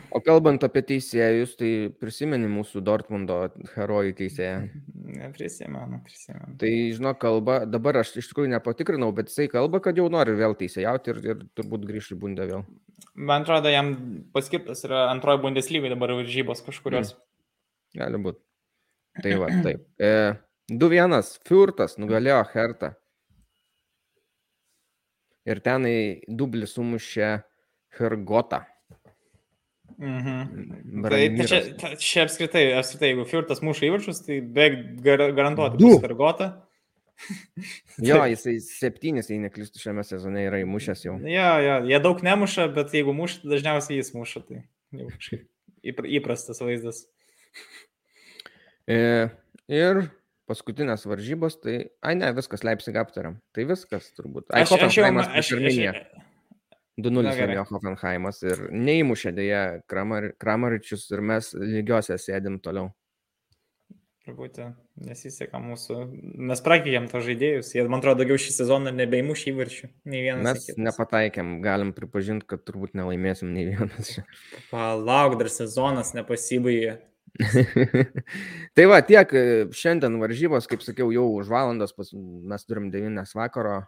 O kalbant apie teisėjus, tai prisimeni mūsų Dortmundo herojų teisėją. Neprisimenu, prisimenu. Tai, žinok, kalba, dabar aš iš tikrųjų nepatikrinau, bet jisai kalba, kad jau nori vėl teisėjauti ir, ir turbūt grįžti į bundę vėl. Man atrodo, jam paskirtas yra antroji bundeslygai dabar varžybos kažkurios. Mm. Gali būti. Tai va, taip. E, 2-1, Fiurtas nugalėjo Hertą. Ir tenai dublį sumušė Hergotą. Mhm. Tai, tai čia, ta, čia apskritai, apskritai, jeigu Fiurtas muša įvarčius, tai beveik gar, garantuoti bus Hergota. <laughs> Jo, jisai septynis, jei neklystu, šiame sezone yra įmušęs jau. Jo, jo, jie daug nemuša, bet jeigu muša, dažniausiai jis muša. Tai jau kažkaip įpr- įprastas vaizdas. E, ir paskutinės varžybos, tai, ai ne, viskas Leipzig aptariam. Tai viskas turbūt. Ai, Aš, aš jau, aš, aš, Arminiją. aš, 2-0 Na, gerai. laimėjo Hoffenheimas ir neįmušė dėja Kramar, Kramaričius ir mes lygiuose sėdim toliau. Truputį nesiseka mūsų. Mes prakeitėm to žaidėjus. Jie, man atrodo, daugiau šį sezoną nebeimuš įvarčių. Nei vienas. Mes nepataikėm, galim pripažinti, kad turbūt nelaimėsim nei vienas. Palauk, dar sezonas nepasibaigė. <laughs> tai va, tiek e, šiandien varžybos, kaip sakiau, jau už valandos pas, mes turim 9 vakaro.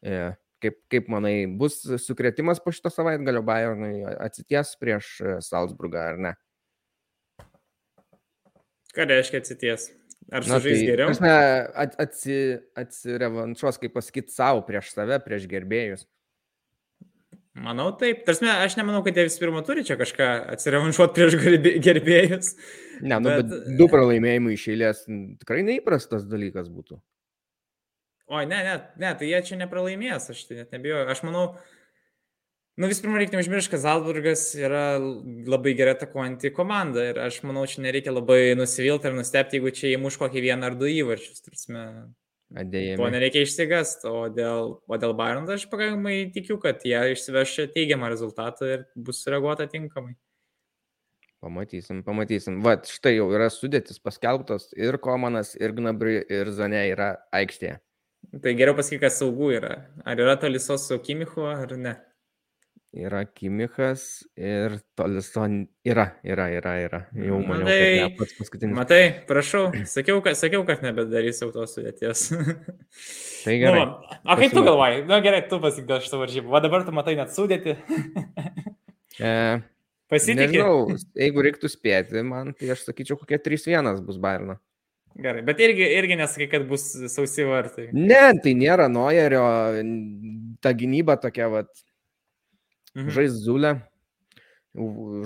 E, Kaip, kaip manai, bus sukretimas po šito savaitgalio Bayernui atsities prieš e, Salzburgą ar ne? Ką reiškia atsities? Ar Na, sužais geriau? prasme, at, atsi, atsirevanšuos, kaip pasakyti, savo prieš save, prieš gerbėjus. Manau taip. Tarsi, aš nemanau, kad jie vis pirma turi čia kažką atsirevanšuoti prieš gerbė- gerbėjus. Ne, nu, bet, Bet- du pralaimėjimai iš eilės tikrai neįprastas dalykas būtų. Oi, ne, ne, ne, tai jie čia nepralaimės, aš tai net nebijoju. Aš manau, nu vis pirma, reikia neužmiršti, kad Zalburgas yra labai gerai atakuojanti komanda ir aš manau, čia nereikia labai nusivilti ir nustepti, jeigu čia įmuš kokį vieną ar du įvarčius. Tarsi, Adėjai. to nereikia išsigast, o dėl, o dėl Bayern aš pakankamai tikiu, kad jie išsiveš teigiamą rezultatą ir bus sureaguota tinkamai. Pamatysim, pamatysim. Vat, štai jau yra sudėtis paskelbtos ir Komanas, ir Gnabri, ir Zane yra aikštėje. Tai geriau pasakyk, kas saugų yra. Ar yra tolisos su Kimichu ar ne? Yra Kimichas ir Tolison. Yra, yra, yra, yra. Jau maniau, tai- kad ne pats paskutinis. Matai, prašau, sakiau, kad, sakiau, kad nebedarysiu tos sudėties. <laughs> Tai gerai. Nu, o kaip tu galvoji? Na gerai, tu pasakyk dėl šito varžybų. O dabar tu matai net sudėti. <laughs> E, Pasitikė. nežinau, jeigu reiktų spėti, man tai aš sakyčiau, kokie 3-1 bus Bairno. Gerai, bet irgi, irgi nesakai, kad bus sausi vartai. Ne, tai nėra Nojerio, ta gynyba tokia, vat, Mhm. žais Zulė,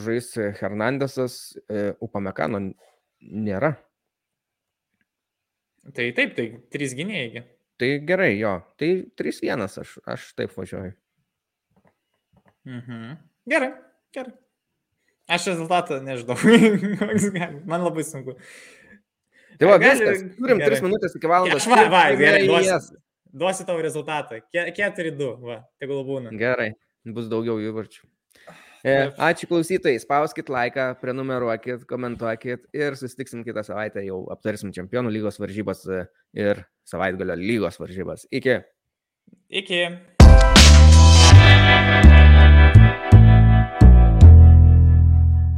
žais Hernandesas, e, Upamekano nėra. Tai taip, tai trys gynėjai. Tai gerai, jo, tai 3-1 aš, aš taip važiuoju. Mhm. Gerai, gerai. Aš rezultatą nežinau. <laughs> Man labai sunku. Tai va, Gali- viskas, turim gerai. 3 minutės iki valandos. Aš va, va, gerai, duosiu, duosiu tau rezultatą. 4-2, va, tegul būna. Gerai, bus daugiau įvarčių. E, Taip. ačiū klausytojai, spauskit laiką, prenumeruokit, komentuokit ir susitiksim kitą savaitę, jau aptarsim čempionų lygos varžybas e, ir savaitgalio lygos varžybas. Iki. Iki.